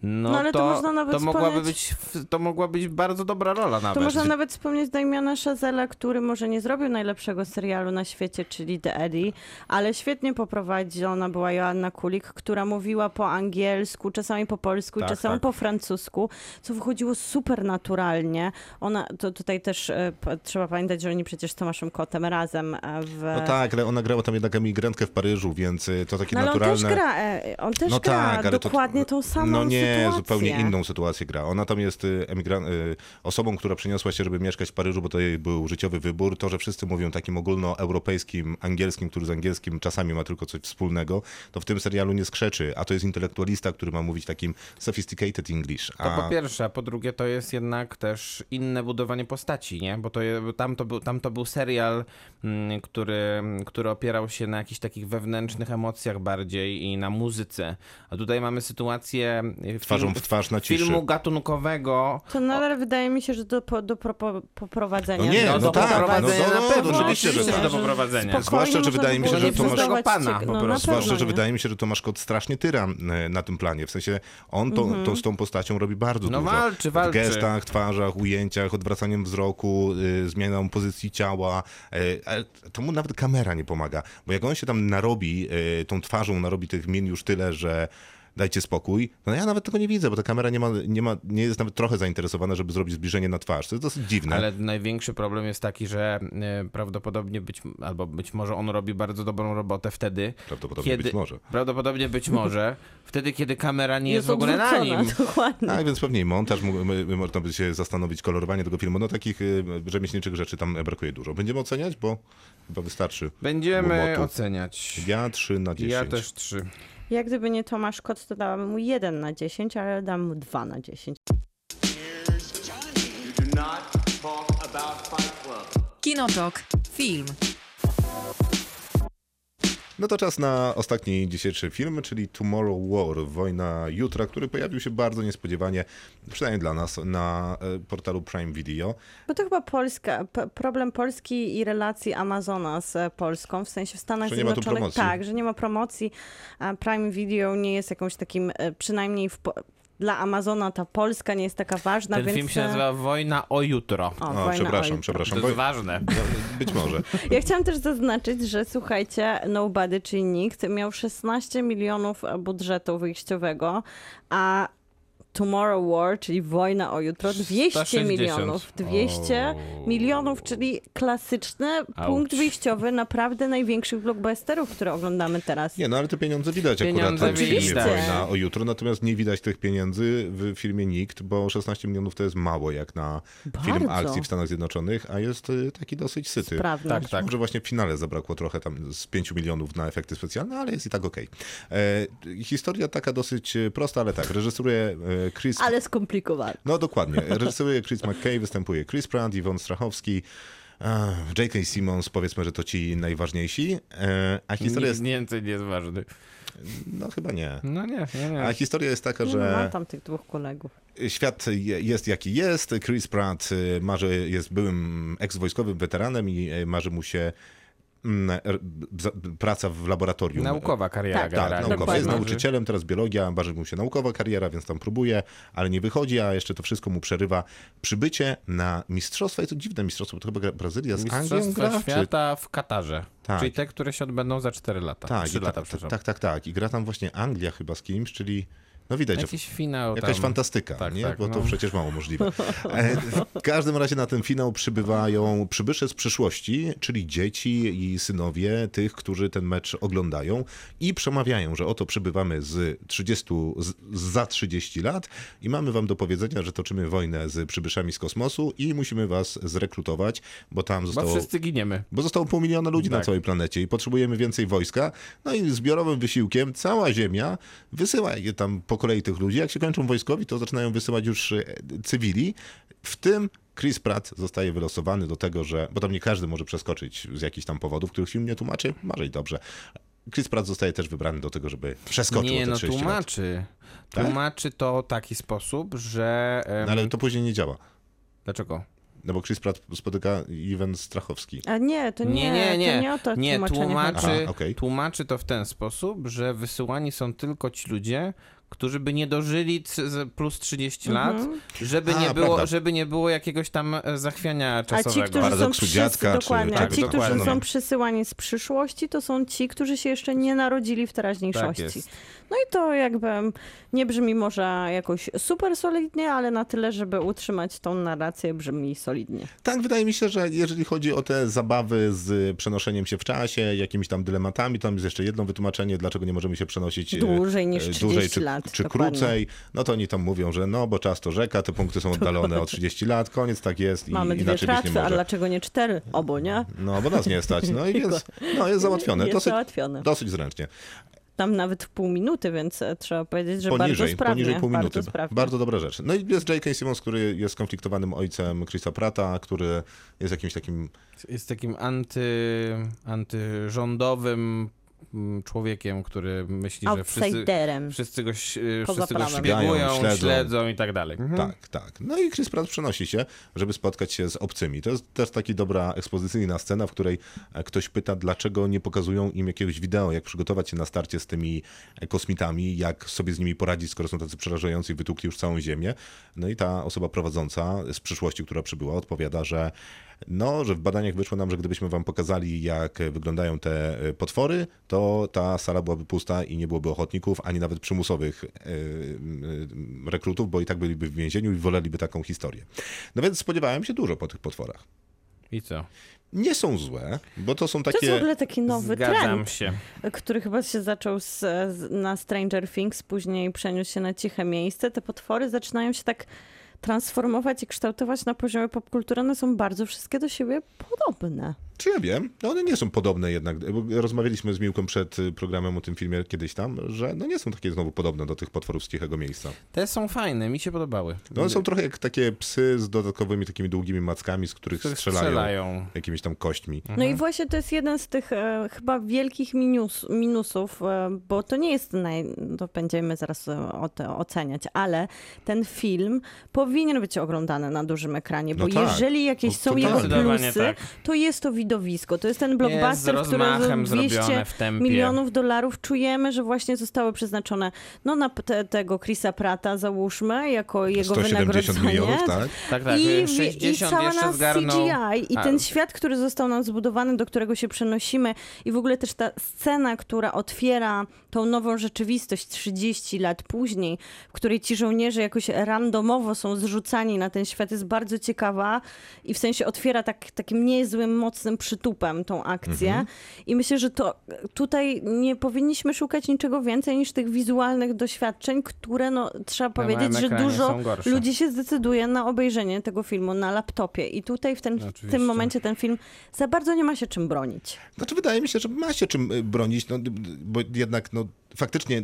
no, No, ale to to, można nawet to mogłaby wspomnieć- być, to mogła być bardzo dobra rola nawet. To można nawet wspomnieć Damiana Chazela, który może nie zrobił najlepszego serialu na świecie, czyli The Eddie, ale świetnie poprowadzona była Joanna Kulik, która mówiła po angielsku, czasami po polsku, Tak, czasami tak. po francusku, co wychodziło super naturalnie. Ona, to tutaj też e, trzeba pamiętać, że oni przecież z Tomaszem Kotem razem e, w... No tak, ale ona grała tam jednak emigrantkę w Paryżu, więc y, to takie No, ale on naturalne... też gra, e, on też No gra tak, ale to- dokładnie tą samą No nie, sytuację. zupełnie inną sytuację gra. Ona tam jest y, emigran- y, osobą, która przeniosła się, żeby mieszkać w Paryżu, bo to jej był życiowy wybór. To, że wszyscy mówią takim ogólnoeuropejskim, angielskim, który z angielskim czasami ma tylko coś wspólnego, to w tym serialu nie skrzeczy. A to jest intelektualista, który ma mówić takim sophisticated English. To A... po pierwsze, a po drugie to jest jednak też inne budowanie postaci, nie? Bo to, tam, to był, tam to był serial, mm, który, który opierał się na jakichś takich wewnętrznych emocjach bardziej i na muzyce. A tutaj mamy sytuację Twarzą film- w twarz na ciszy. filmu gatunkowego. To nadal wydaje mi się, że do, po- do propo- poprowadzenia. No nie, No, no do tak, poprowadzenia no, no, na no, pewno, oczywiście, że tak. do poprowadzenia. Zwłaszcza, że wydaje mi się, że Tomasz- wyznawać Pana ciek- po no. Zwłaszcza, że wydaje mi się, że Tomasz Kot strasznie tyra e, na tym planie. W sensie on to, Mhm. to z tą postacią robi bardzo No dużo. walczy, W walczy. gestach, twarzach, ujęciach, odwracaniem wzroku, y, zmianą pozycji ciała. y, ale to mu nawet kamera nie pomaga. Bo jak on się tam narobi, y, tą twarzą narobi tych min już tyle, że dajcie spokój, no ja nawet tego nie widzę, bo ta kamera nie, ma, nie, ma, nie jest nawet trochę zainteresowana, żeby zrobić zbliżenie na twarz. To jest dosyć dziwne. Ale największy problem jest taki, że e, prawdopodobnie być, albo być może on robi bardzo dobrą robotę wtedy, Prawdopodobnie kiedy, być może. Prawdopodobnie być może, wtedy kiedy kamera nie jest, Jest w ogóle na nim. Dokładnie. Tak, więc pewnie i montaż, można by się zastanowić, kolorowanie tego filmu. No takich y, rzemieślniczych rzeczy tam brakuje dużo. Będziemy oceniać, bo chyba wystarczy. Będziemy oceniać. Ja 3 na 10. Ja też trzy. Jak gdyby nie Tomasz Kot, to dałabym mu 1 na 10, ale dam mu 2 na 10. You do not talk about Fight Club. Kinotok. Film. No to czas na ostatni dzisiejszy film, czyli Tomorrow War, Wojna Jutra, który pojawił się bardzo niespodziewanie, przynajmniej dla nas, na e, portalu Prime Video. Bo to chyba Polska, problem Polski i relacji Amazona z e, Polską, w sensie w Stanach Że Zjednoczonych. Tak, że nie ma promocji. a Prime Video nie jest jakąś takim, e, przynajmniej w, dla Amazona ta Polska nie jest taka ważna, Ten więc... film się e, nazywa Wojna o jutro. O, O, Wojna o przepraszam. To przepraszam. jest ważne. być może. Ja chciałam też zaznaczyć, że słuchajcie, Nobody, czyli nikt, miał 16 milionów budżetu wyjściowego, a Tomorrow War, czyli Wojna o jutro, 200 160. milionów. 200 O. milionów, czyli klasyczny punkt wyjściowy naprawdę największych blockbusterów, które oglądamy teraz. Nie, no ale te pieniądze widać Pieniądze akurat w filmie widać. Wojna o jutro, natomiast nie widać tych pieniędzy w filmie Nikt, bo 16 milionów to jest mało jak na film Bardzo. akcji w Stanach Zjednoczonych, a jest y, taki dosyć syty. Sprawność. Tak, tak. Może właśnie w finale zabrakło trochę tam z 5 milionów na efekty specjalne, ale jest i tak okej. E, Historia taka dosyć e, prosta, ale tak, reżyseruje e, Chris... Ale skomplikowane. No dokładnie, reżyseruje Chris McKay, występuje Chris Pratt, Yvonne Strachowski, J.K. Simmons, powiedzmy, że to ci najważniejsi, e, a historia jest... Nikt więcej nie jest ważny. No chyba nie. No nie, nie, nie. A historia jest taka, Nie, no, mam że tam tych dwóch kolegów. świat je- jest jaki jest. Chris Pratt y, marzy, jest byłym eks-wojskowym weteranem i y, marzy mu się praca w laboratorium. Naukowa kariera Tak, tak, naukowa. Jest nauczycielem, teraz biologia, marzy mu się naukowa kariera, więc tam próbuje, ale nie wychodzi, a jeszcze to wszystko mu przerywa przybycie na mistrzostwa. I to dziwne mistrzostwo, bo to chyba Brazylia z Anglią gra? Czy... świata w Katarze. Tak. Czyli te, które się odbędą za 4 lata. Tak, 3 i lata, tak, tak, tak, tak. I gra tam właśnie Anglia chyba z kimś, czyli no widać, Jakiś finał Jakaś tam. fantastyka, Tak, nie? tak, bo to no. przecież mało możliwe. E, W każdym razie na ten finał przybywają przybysze z przyszłości, czyli dzieci i synowie tych, którzy ten mecz oglądają i przemawiają, że oto przybywamy z 30, z, za 30 lat i mamy wam do powiedzenia, że toczymy wojnę z przybyszami z kosmosu i musimy was zrekrutować, bo tam Bo zostało... wszyscy giniemy. Bo zostało pół miliona ludzi na Tak. całej planecie i potrzebujemy więcej wojska. No i zbiorowym wysiłkiem cała Ziemia wysyła je tam po kolei tych ludzi. Jak się kończą wojskowi, to zaczynają wysyłać już e, cywili. W tym Chris Pratt zostaje wylosowany do tego, że. Bo tam nie każdy może przeskoczyć z jakichś tam powodów, których film nie tłumaczy. Może i dobrze. Chris Pratt zostaje też wybrany do tego, żeby przeskoczył Nie, te no 30 lat. tłumaczy. Tak? Tłumaczy to w taki sposób, że... em, No, ale to później nie działa. Dlaczego? No bo Chris Pratt spotyka Iwan Strachowski. A nie, to nie, Nie, nie, nie. To nie o to Nie, tłumaczy. Aha, okej. tłumaczy to w ten sposób, że wysyłani są tylko ci ludzie, którzy by nie dożyli plus 30 lat, żeby, A, nie było, prawda. żeby nie było jakiegoś tam e, zachwiania A czasowego. ci, którzy są, Paradoksu dziadka, czy- dokładnie, tak, a ci, którzy dokładnie. są przysyłani z przyszłości, to są ci, którzy się jeszcze nie narodzili w teraźniejszości. Tak. No i to jakby nie brzmi może jakoś super solidnie, ale na tyle, żeby utrzymać tą narrację brzmi solidnie. Tak, wydaje mi się, że jeżeli chodzi o te zabawy z przenoszeniem się w czasie, jakimiś tam dylematami, to tam jest jeszcze jedno wytłumaczenie, dlaczego nie możemy się przenosić e, Dłużej niż e, 30 czy, lat, czy dokładnie. krócej. No to oni tam mówią, że no, bo czas to rzeka, te punkty są oddalone o 30 lat, koniec, tak jest i Mamy dwie inaczej być nie tratwy, a dlaczego nie cztery? Obo, nie? No, bo nas nie stać. No i więc, no, jest załatwione. Jest Dosyć, załatwione. dosyć zręcznie. Tam nawet w pół minuty, więc e, trzeba powiedzieć, że bardzo Poniżej, sprawnie. poniżej pół minuty. Bardzo sprawnie. Bardzo dobra rzecz. No i jest J.K. Simmons, który jest skonfliktowanym ojcem Chrisa Prata, który jest jakimś takim Jest takim anty, antyrządowym człowiekiem, który myśli, że wszyscy, wszyscy go, Poza wszyscy go szpiegują, Śledzą, śledzą. i tak dalej. Mhm. Tak, tak. No i Chris Pratt przenosi się, żeby spotkać się z obcymi. To jest też taka dobra ekspozycyjna scena, w której e, ktoś pyta, dlaczego nie pokazują im jakiegoś wideo, jak przygotować się na starcie z tymi e, kosmitami, jak sobie z nimi poradzić, skoro są tacy przerażający i wytukli już całą Ziemię. No i ta osoba prowadząca z przyszłości, która przybyła, odpowiada, że no, że w badaniach wyszło nam, że gdybyśmy wam pokazali, jak wyglądają te e, potwory, to ta sala byłaby pusta i nie byłoby ochotników, ani nawet przymusowych e, e, rekrutów, bo i tak byliby w więzieniu i woleliby taką historię. No więc spodziewałem się dużo po tych potworach. I co? Nie są złe, bo to są To jest w takie... ogóle taki nowy Zgadzam trend, się. który chyba się zaczął z, z, na Stranger Things, później przeniósł się na ciche miejsce. Te potwory zaczynają się tak transformować i kształtować na poziomie popkultury. One są bardzo wszystkie do siebie podobne. Czy ja wiem? No one nie są podobne jednak. bo Rozmawialiśmy z Miłką przed y, programem o tym filmie kiedyś tam, że no nie są takie znowu podobne do tych potworów z cichego miejsca. Te są fajne, mi się podobały. No one są trochę jak takie psy z dodatkowymi takimi długimi mackami, z których Które strzelają, strzelają. jakimiś tam kośćmi. No i właśnie to jest jeden z tych e, chyba wielkich minus, minusów, e, bo to nie jest naj... To będziemy zaraz e, o to oceniać, ale ten film powinien być oglądany na dużym ekranie, bo No tak. jeżeli jakieś No są totalnie. jego plusy, tak. to jest to widoczne widowisko. To jest ten blockbuster, z który za rozmachem 200 zrobione w tempie. milionów dolarów czujemy, że właśnie zostały przeznaczone no, na te, tego Chrisa Prata, załóżmy, jako jego 170 wynagrodzenie. milionów, tak? Tak, tak, I, 60 i cała jeszcze na zgarnął. CGI i A, ten świat, który został nam zbudowany, do którego się przenosimy i w ogóle też ta scena, która otwiera tą nową rzeczywistość 30 lat później, w której ci żołnierze jakoś randomowo są zrzucani na ten świat jest bardzo ciekawa i w sensie otwiera tak, takim niezłym, mocnym przytupem tą akcję Mhm. i myślę, że to tutaj nie powinniśmy szukać niczego więcej niż tych wizualnych doświadczeń, które no, trzeba Na powiedzieć, że dużo ludzi się zdecyduje na obejrzenie tego filmu na laptopie. I tutaj w, ten, w tym momencie ten film za bardzo nie ma się czym bronić. Znaczy wydaje mi się, że ma się czym y, bronić, no, bo jednak no, faktycznie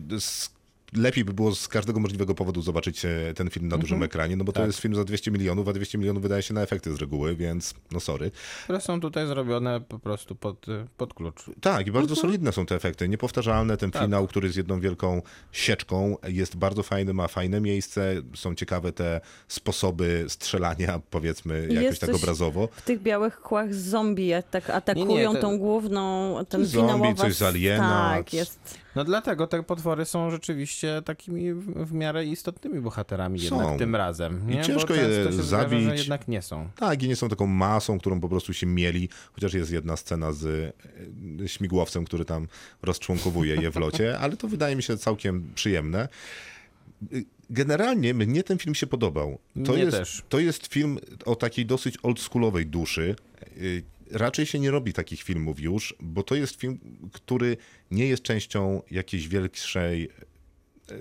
lepiej by było z każdego możliwego powodu zobaczyć e, ten film na dużym ekranie, no bo to Tak. jest film za 200 milionów, a 200 milionów wydaje się na efekty z reguły, więc no sorry. Które są tutaj zrobione po prostu pod, y, pod klucz. Tak, i bardzo Mhm. solidne są te efekty, niepowtarzalne, ten Tak. finał, który jest jedną wielką sieczką, jest bardzo fajny, ma fajne miejsce, są ciekawe te sposoby strzelania, powiedzmy, jakoś Jest tak obrazowo. W tych białych kłach zombie tak atakują Nie, nie, to- tą główną, ten Coś zombie, finałowa... coś z Aliena, Tak, jest. No dlatego te potwory są rzeczywiście takimi w, miarę istotnymi bohaterami Są. jednak tym razem. I Nie? ciężko Bo je zdarza, zabić. że jednak nie są. Tak, i nie są taką masą, którą po prostu się mieli, chociaż jest jedna scena z e, śmigłowcem, który tam rozczłonkowuje je w locie, ale to wydaje mi się całkiem przyjemne. Y, Generalnie mnie ten film się podobał. To, Mnie jest, też. to jest film o takiej dosyć oldschoolowej duszy. Raczej się nie robi takich filmów już, bo to jest film, który nie jest częścią jakiejś większej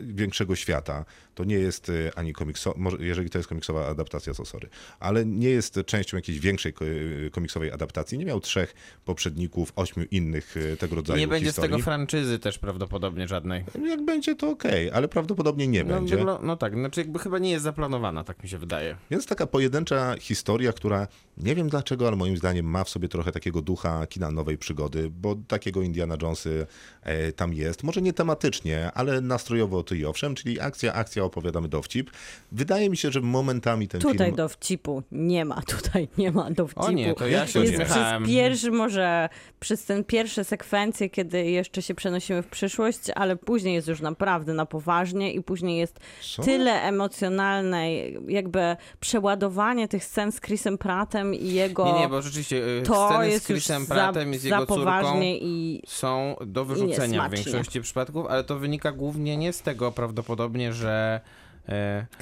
większego świata. To nie jest y, ani komiksowa, jeżeli to jest komiksowa adaptacja, to sorry, ale nie jest częścią jakiejś większej y, komiksowej adaptacji. Nie miał trzech poprzedników, ośmiu innych y, tego rodzaju Nie będzie z historii. tego franczyzy też prawdopodobnie żadnej. Jak będzie, to okej, ale prawdopodobnie nie No, będzie. wyglo- no tak, znaczy jakby chyba nie jest zaplanowana, tak mi się wydaje. Więc taka pojedyncza historia, która nie wiem dlaczego, ale moim zdaniem ma w sobie trochę takiego ducha kina nowej przygody, bo takiego Indiana Jonesy e, tam jest. Może nie tematycznie, ale nastrojowo to i owszem, czyli akcja, akcja, opowiadamy dowcip. Wydaje mi się, że momentami ten Tutaj film... dowcipu nie ma, tutaj nie ma dowcipu. O nie, to ja się jest przez pierwszy, może przez ten pierwsze sekwencje, kiedy jeszcze się przenosimy w przyszłość, ale później jest już naprawdę na poważnie i później jest Co? tyle emocjonalne jakby przeładowanie tych scen z Chrisem Prattem i jego... Nie, nie, bo rzeczywiście y, to sceny z jest już Chrisem za, Prattem i z jego córką poważnie i są do wyrzucenia w większości przypadków, ale to wynika głównie nie z tego prawdopodobnie, że uh,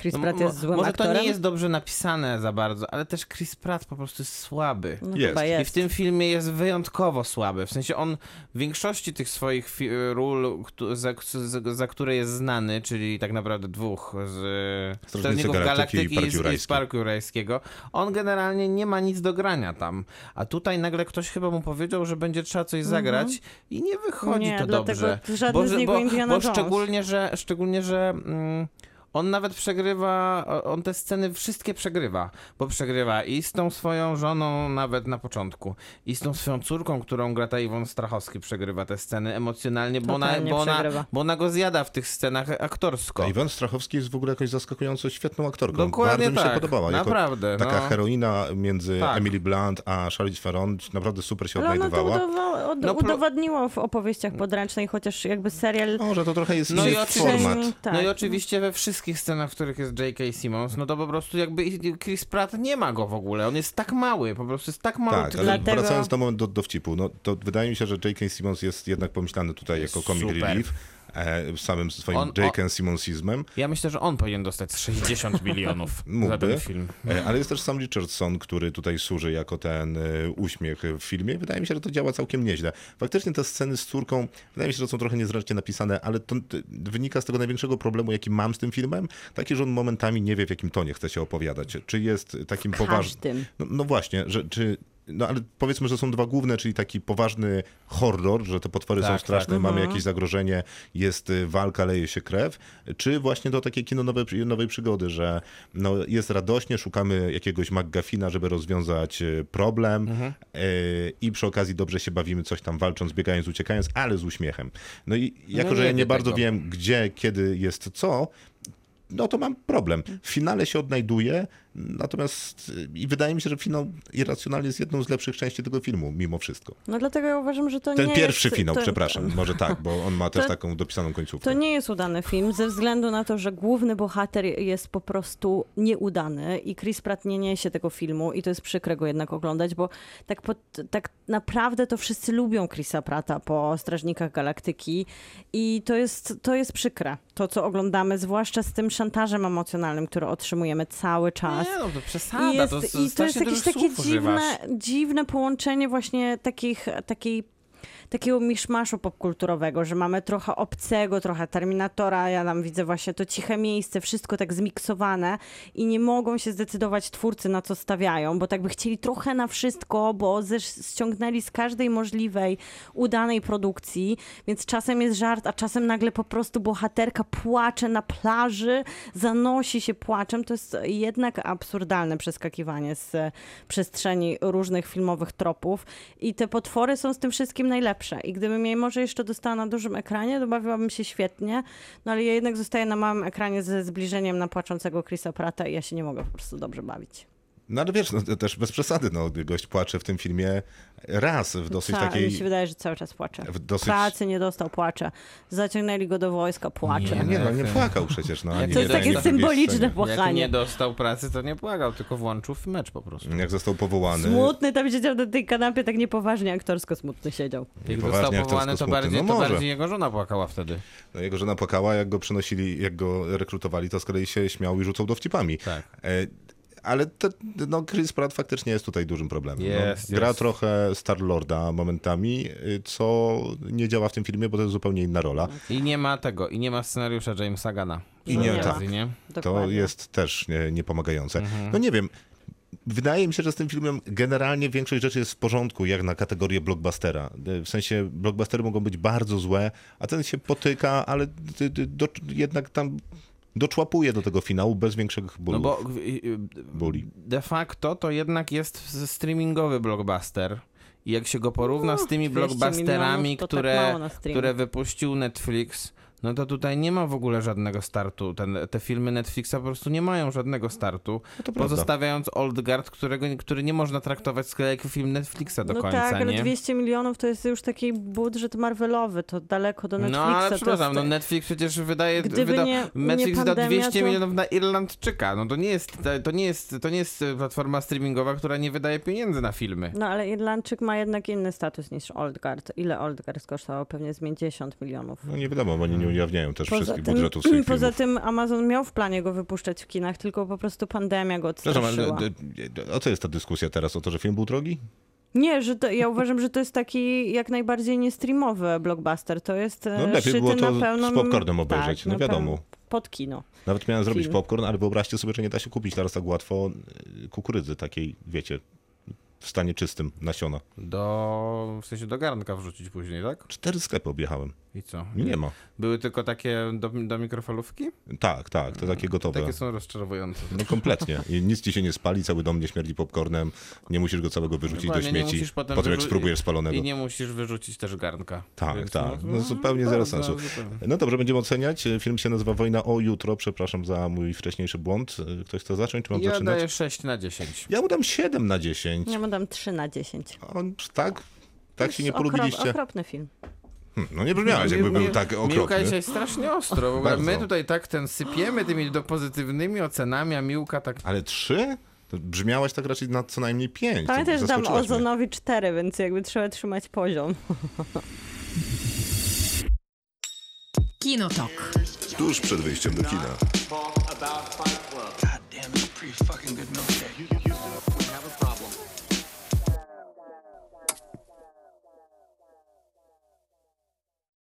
Chris no, Pratt jest złym Może to aktorem? nie jest dobrze napisane za bardzo, ale też Chris Pratt po prostu jest słaby. no, Jest. chyba I w jest. tym filmie jest wyjątkowo słaby. W sensie on w większości tych swoich ról, za, za, za które jest znany, czyli tak naprawdę dwóch z Strażników Galaktyki i i, z- i z. Parku Jurajskiego, on generalnie nie ma nic do grania tam. A tutaj nagle ktoś chyba mu powiedział, że będzie trzeba coś zagrać i nie wychodzi Nie, to dobrze. Bo, z że- niego bo, bo szczególnie, że, szczególnie, że mm, on nawet przegrywa, on te sceny wszystkie przegrywa, bo przegrywa i z tą swoją żoną nawet na początku, i z tą swoją córką, którą gra ta Iwon Strachowski przegrywa te sceny emocjonalnie, bo ona, bo, ona, bo ona go zjada w tych scenach aktorsko. A Iwan Strachowski jest w ogóle jakoś zaskakująco świetną aktorką. Dokładnie Bardzo mi się tak, podobała. Jako naprawdę, Taka no. heroina między Tak. Emily Blunt a Charlize Theron naprawdę super się Ale ona to udawa- od, No, w opowieściach podręcznej, chociaż jakby serial... Może to trochę jest No i format. Tak. No i oczywiście we wszystkich scenach, w których jest J.K. Simmons, no to po prostu jakby Chris Pratt nie ma go w ogóle. On jest tak mały, po prostu jest tak mały. Tak, ale Dlatego- wracając na moment do dowcipu, no to wydaje mi się, że J.K. Simmons jest jednak pomyślany tutaj jako comic Super. relief, samym swoim On- J.K. Simmonsizmem, Ja myślę, że on powinien dostać 60 milionów za ten film. e, ale jest też sam Richardson, który tutaj służy jako ten e, uśmiech w filmie. Wydaje mi się, że to działa całkiem nieźle. Faktycznie te sceny z córką, wydaje mi się, że są trochę niezręcznie napisane, ale to wynika z tego największego problemu, jaki mam z tym filmem, taki, że on momentami nie wie, w jakim tonie chce się opowiadać. Czy jest takim poważnym... No, no właśnie, że czy. No ale powiedzmy, że są dwa główne, czyli taki poważny horror, że te potwory Tak, są straszne, tak. mamy jakieś zagrożenie, jest y, walka, leje się krew, czy właśnie to takie kino nowe, nowej przygody, że no, jest radośnie, szukamy jakiegoś McGuffina, żeby rozwiązać y, problem y, i przy okazji dobrze się bawimy, coś tam walcząc, biegając, uciekając, ale z uśmiechem. No i jako, No że ja nie wie bardzo tego. wiem, gdzie, kiedy jest co, no to mam problem. W finale się odnajduję Natomiast y, i wydaje mi się, że finał irracjonalny jest jedną z lepszych części tego filmu, mimo wszystko. No dlatego ja uważam, że to Ten nie pierwszy jest... finał, to, przepraszam, może tak, bo on ma też to- taką dopisaną końcówkę. To nie jest udany film, ze względu na to, że główny bohater jest po prostu nieudany i Chris Pratt nie niesie tego filmu i to jest przykre go jednak oglądać, bo tak, pod, tak naprawdę to wszyscy lubią Chrisa Pratta po Strażnikach Galaktyki i to jest, to jest przykre, to co oglądamy, zwłaszcza z tym szantażem emocjonalnym, który otrzymujemy cały czas. Nie no, to przesada, I jest, to, i to jest jakieś takie dziwne, używasz. dziwne połączenie właśnie takich, takiej, takiego miszmaszu popkulturowego, że mamy trochę obcego, trochę Terminatora, ja tam widzę właśnie to ciche miejsce, wszystko tak zmiksowane i nie mogą się zdecydować twórcy na co stawiają, bo tak by chcieli trochę na wszystko, bo ściągnęli z każdej możliwej udanej produkcji, więc czasem jest żart, a czasem nagle po prostu bohaterka płacze na plaży, zanosi się płaczem. To jest jednak absurdalne przeskakiwanie z przestrzeni różnych filmowych tropów i te potwory są z tym wszystkim najlepsze. I gdybym je może jeszcze dostała na dużym ekranie, to bawiłabym się świetnie, no ale ja jednak zostaję na małym ekranie ze zbliżeniem na płaczącego Chrisa Prata i ja się nie mogę po prostu dobrze bawić. No ale wiesz, no, też bez przesady, no, gość płacze w tym filmie raz w dosyć Ca- takiej... Mi się wydaje, że cały czas płacze. w dosyć... Pracy nie dostał, płacze. Zaciągnęli go do wojska, płacze. Nie, no, nie płakał przecież. No, ani To nie jest takie symboliczne po- Jak nie dostał pracy, to nie płakał, tylko włączył w mecz po prostu. Jak został powołany... Smutny tam siedział na tej kanapie, tak niepoważnie aktorsko smutny siedział. Jak został powołany, to smutny. bardziej, No to bardziej jego żona płakała wtedy. No, jego żona płakała, jak go przenosili, jak go rekrutowali, to z kolei się śmiał i rzucał dowcipami. Tak. E, ale to, no, Chris Pratt faktycznie jest tutaj dużym problemem. Jest, no, gra jest. trochę Star-Lorda momentami, y, co nie działa w tym filmie, bo to jest zupełnie inna rola. I nie ma tego, i nie ma scenariusza Jamesa Gana. I nie, nie tak. Nie? To jest też nie, niepomagające. Mhm. No nie wiem. Wydaje mi się, że z tym filmem generalnie większość rzeczy jest w porządku, jak na kategorię blockbustera. W sensie blockbustery mogą być bardzo złe, a ten się potyka, ale do, jednak tam doczłapuje do tego finału bez większych No bólów. bo y, y, Boli. de facto to jednak jest streamingowy blockbuster. I jak się go porówna z tymi 200 blockbusterami, tak które, streamie. które wypuścił Netflix, no to tutaj nie ma w ogóle żadnego startu. Ten, te filmy Netflixa po prostu nie mają żadnego startu. No. Pozostawiając Old Guard, którego, który nie można traktować z kolei jako film Netflixa do no końca, tak, ale nie? 200 milionów to jest już taki budżet Marvelowy, to daleko do Netflixa. No ale to przepraszam, no. Netflix przecież wydaje, Gdyby wyda, nie- Netflix nie da pandemia, 200 to- milionów na Irlandczyka, no to nie jest, to nie jest, to nie jest platforma streamingowa, która nie wydaje pieniędzy na filmy. No ale Irlandczyk ma jednak inny status niż Oldgard. Ile Oldgard kosztowało? Pewnie z 50 milionów. No nie wiadomo, bo oni nie ujawniają też Poza wszystkich tym, budżetów swoich poza filmów. tym Amazon miał w planie go wypuszczać w kinach, tylko po prostu pandemia go odstraszyła. d- o co jest ta dyskusja teraz? O to, że film był drogi? Nie, że to, ja uważam, że to jest taki jak najbardziej niestreamowy blockbuster. To jest e, No lepiej było to na pełną... z popcornem obejrzeć, tak, no na wiadomo. peł- Pod kino. Nawet miałem zrobić Film. popcorn, ale wyobraźcie sobie, że nie da się kupić teraz tak łatwo y, kukurydzy takiej, wiecie, w stanie czystym, nasiona. Do, w sensie do garnka wrzucić później, tak? Cztery sklepy objechałem. I co? Nie ma. Były tylko takie do, do mikrofalówki? Tak, tak, to takie gotowe. Takie są rozczarowujące. No kompletnie. I nic ci się nie spali, cały dom nie śmierdzi popcornem, nie musisz go całego wyrzucić do Dokładnie, nie śmieci, musisz potem potem jak spróbujesz spalonego. I nie musisz wyrzucić też garnka. Tak, Więc tak. No, zupełnie zero sensu. zupełnie. No dobrze, będziemy oceniać. Film się nazywa Wojna o jutro. Przepraszam za mój wcześniejszy błąd. Ktoś chce zacząć, czy mam Ja zaczynać? daję 6 na 10. Ja mu dam 7 na 10. Ja mu dam 3 na 10. A On, tak? Tak się nie To jest polubiliście? Okrop, okropny film. Hm, no nie brzmiałeś, jakby był tak Miłka okropny. dzisiaj strasznie ostro. W ogóle my tutaj tak ten sypiemy tymi do pozytywnymi ocenami, a Miłka tak... Ale 3? To brzmiałaś tak raczej na co najmniej 5. Pamiętaj, że dam Ozonowi 4, więc jakby trzeba trzymać poziom. Kinotok. Tuż przed wyjściem do kina. God damn, it's a pretty fucking good milkshake.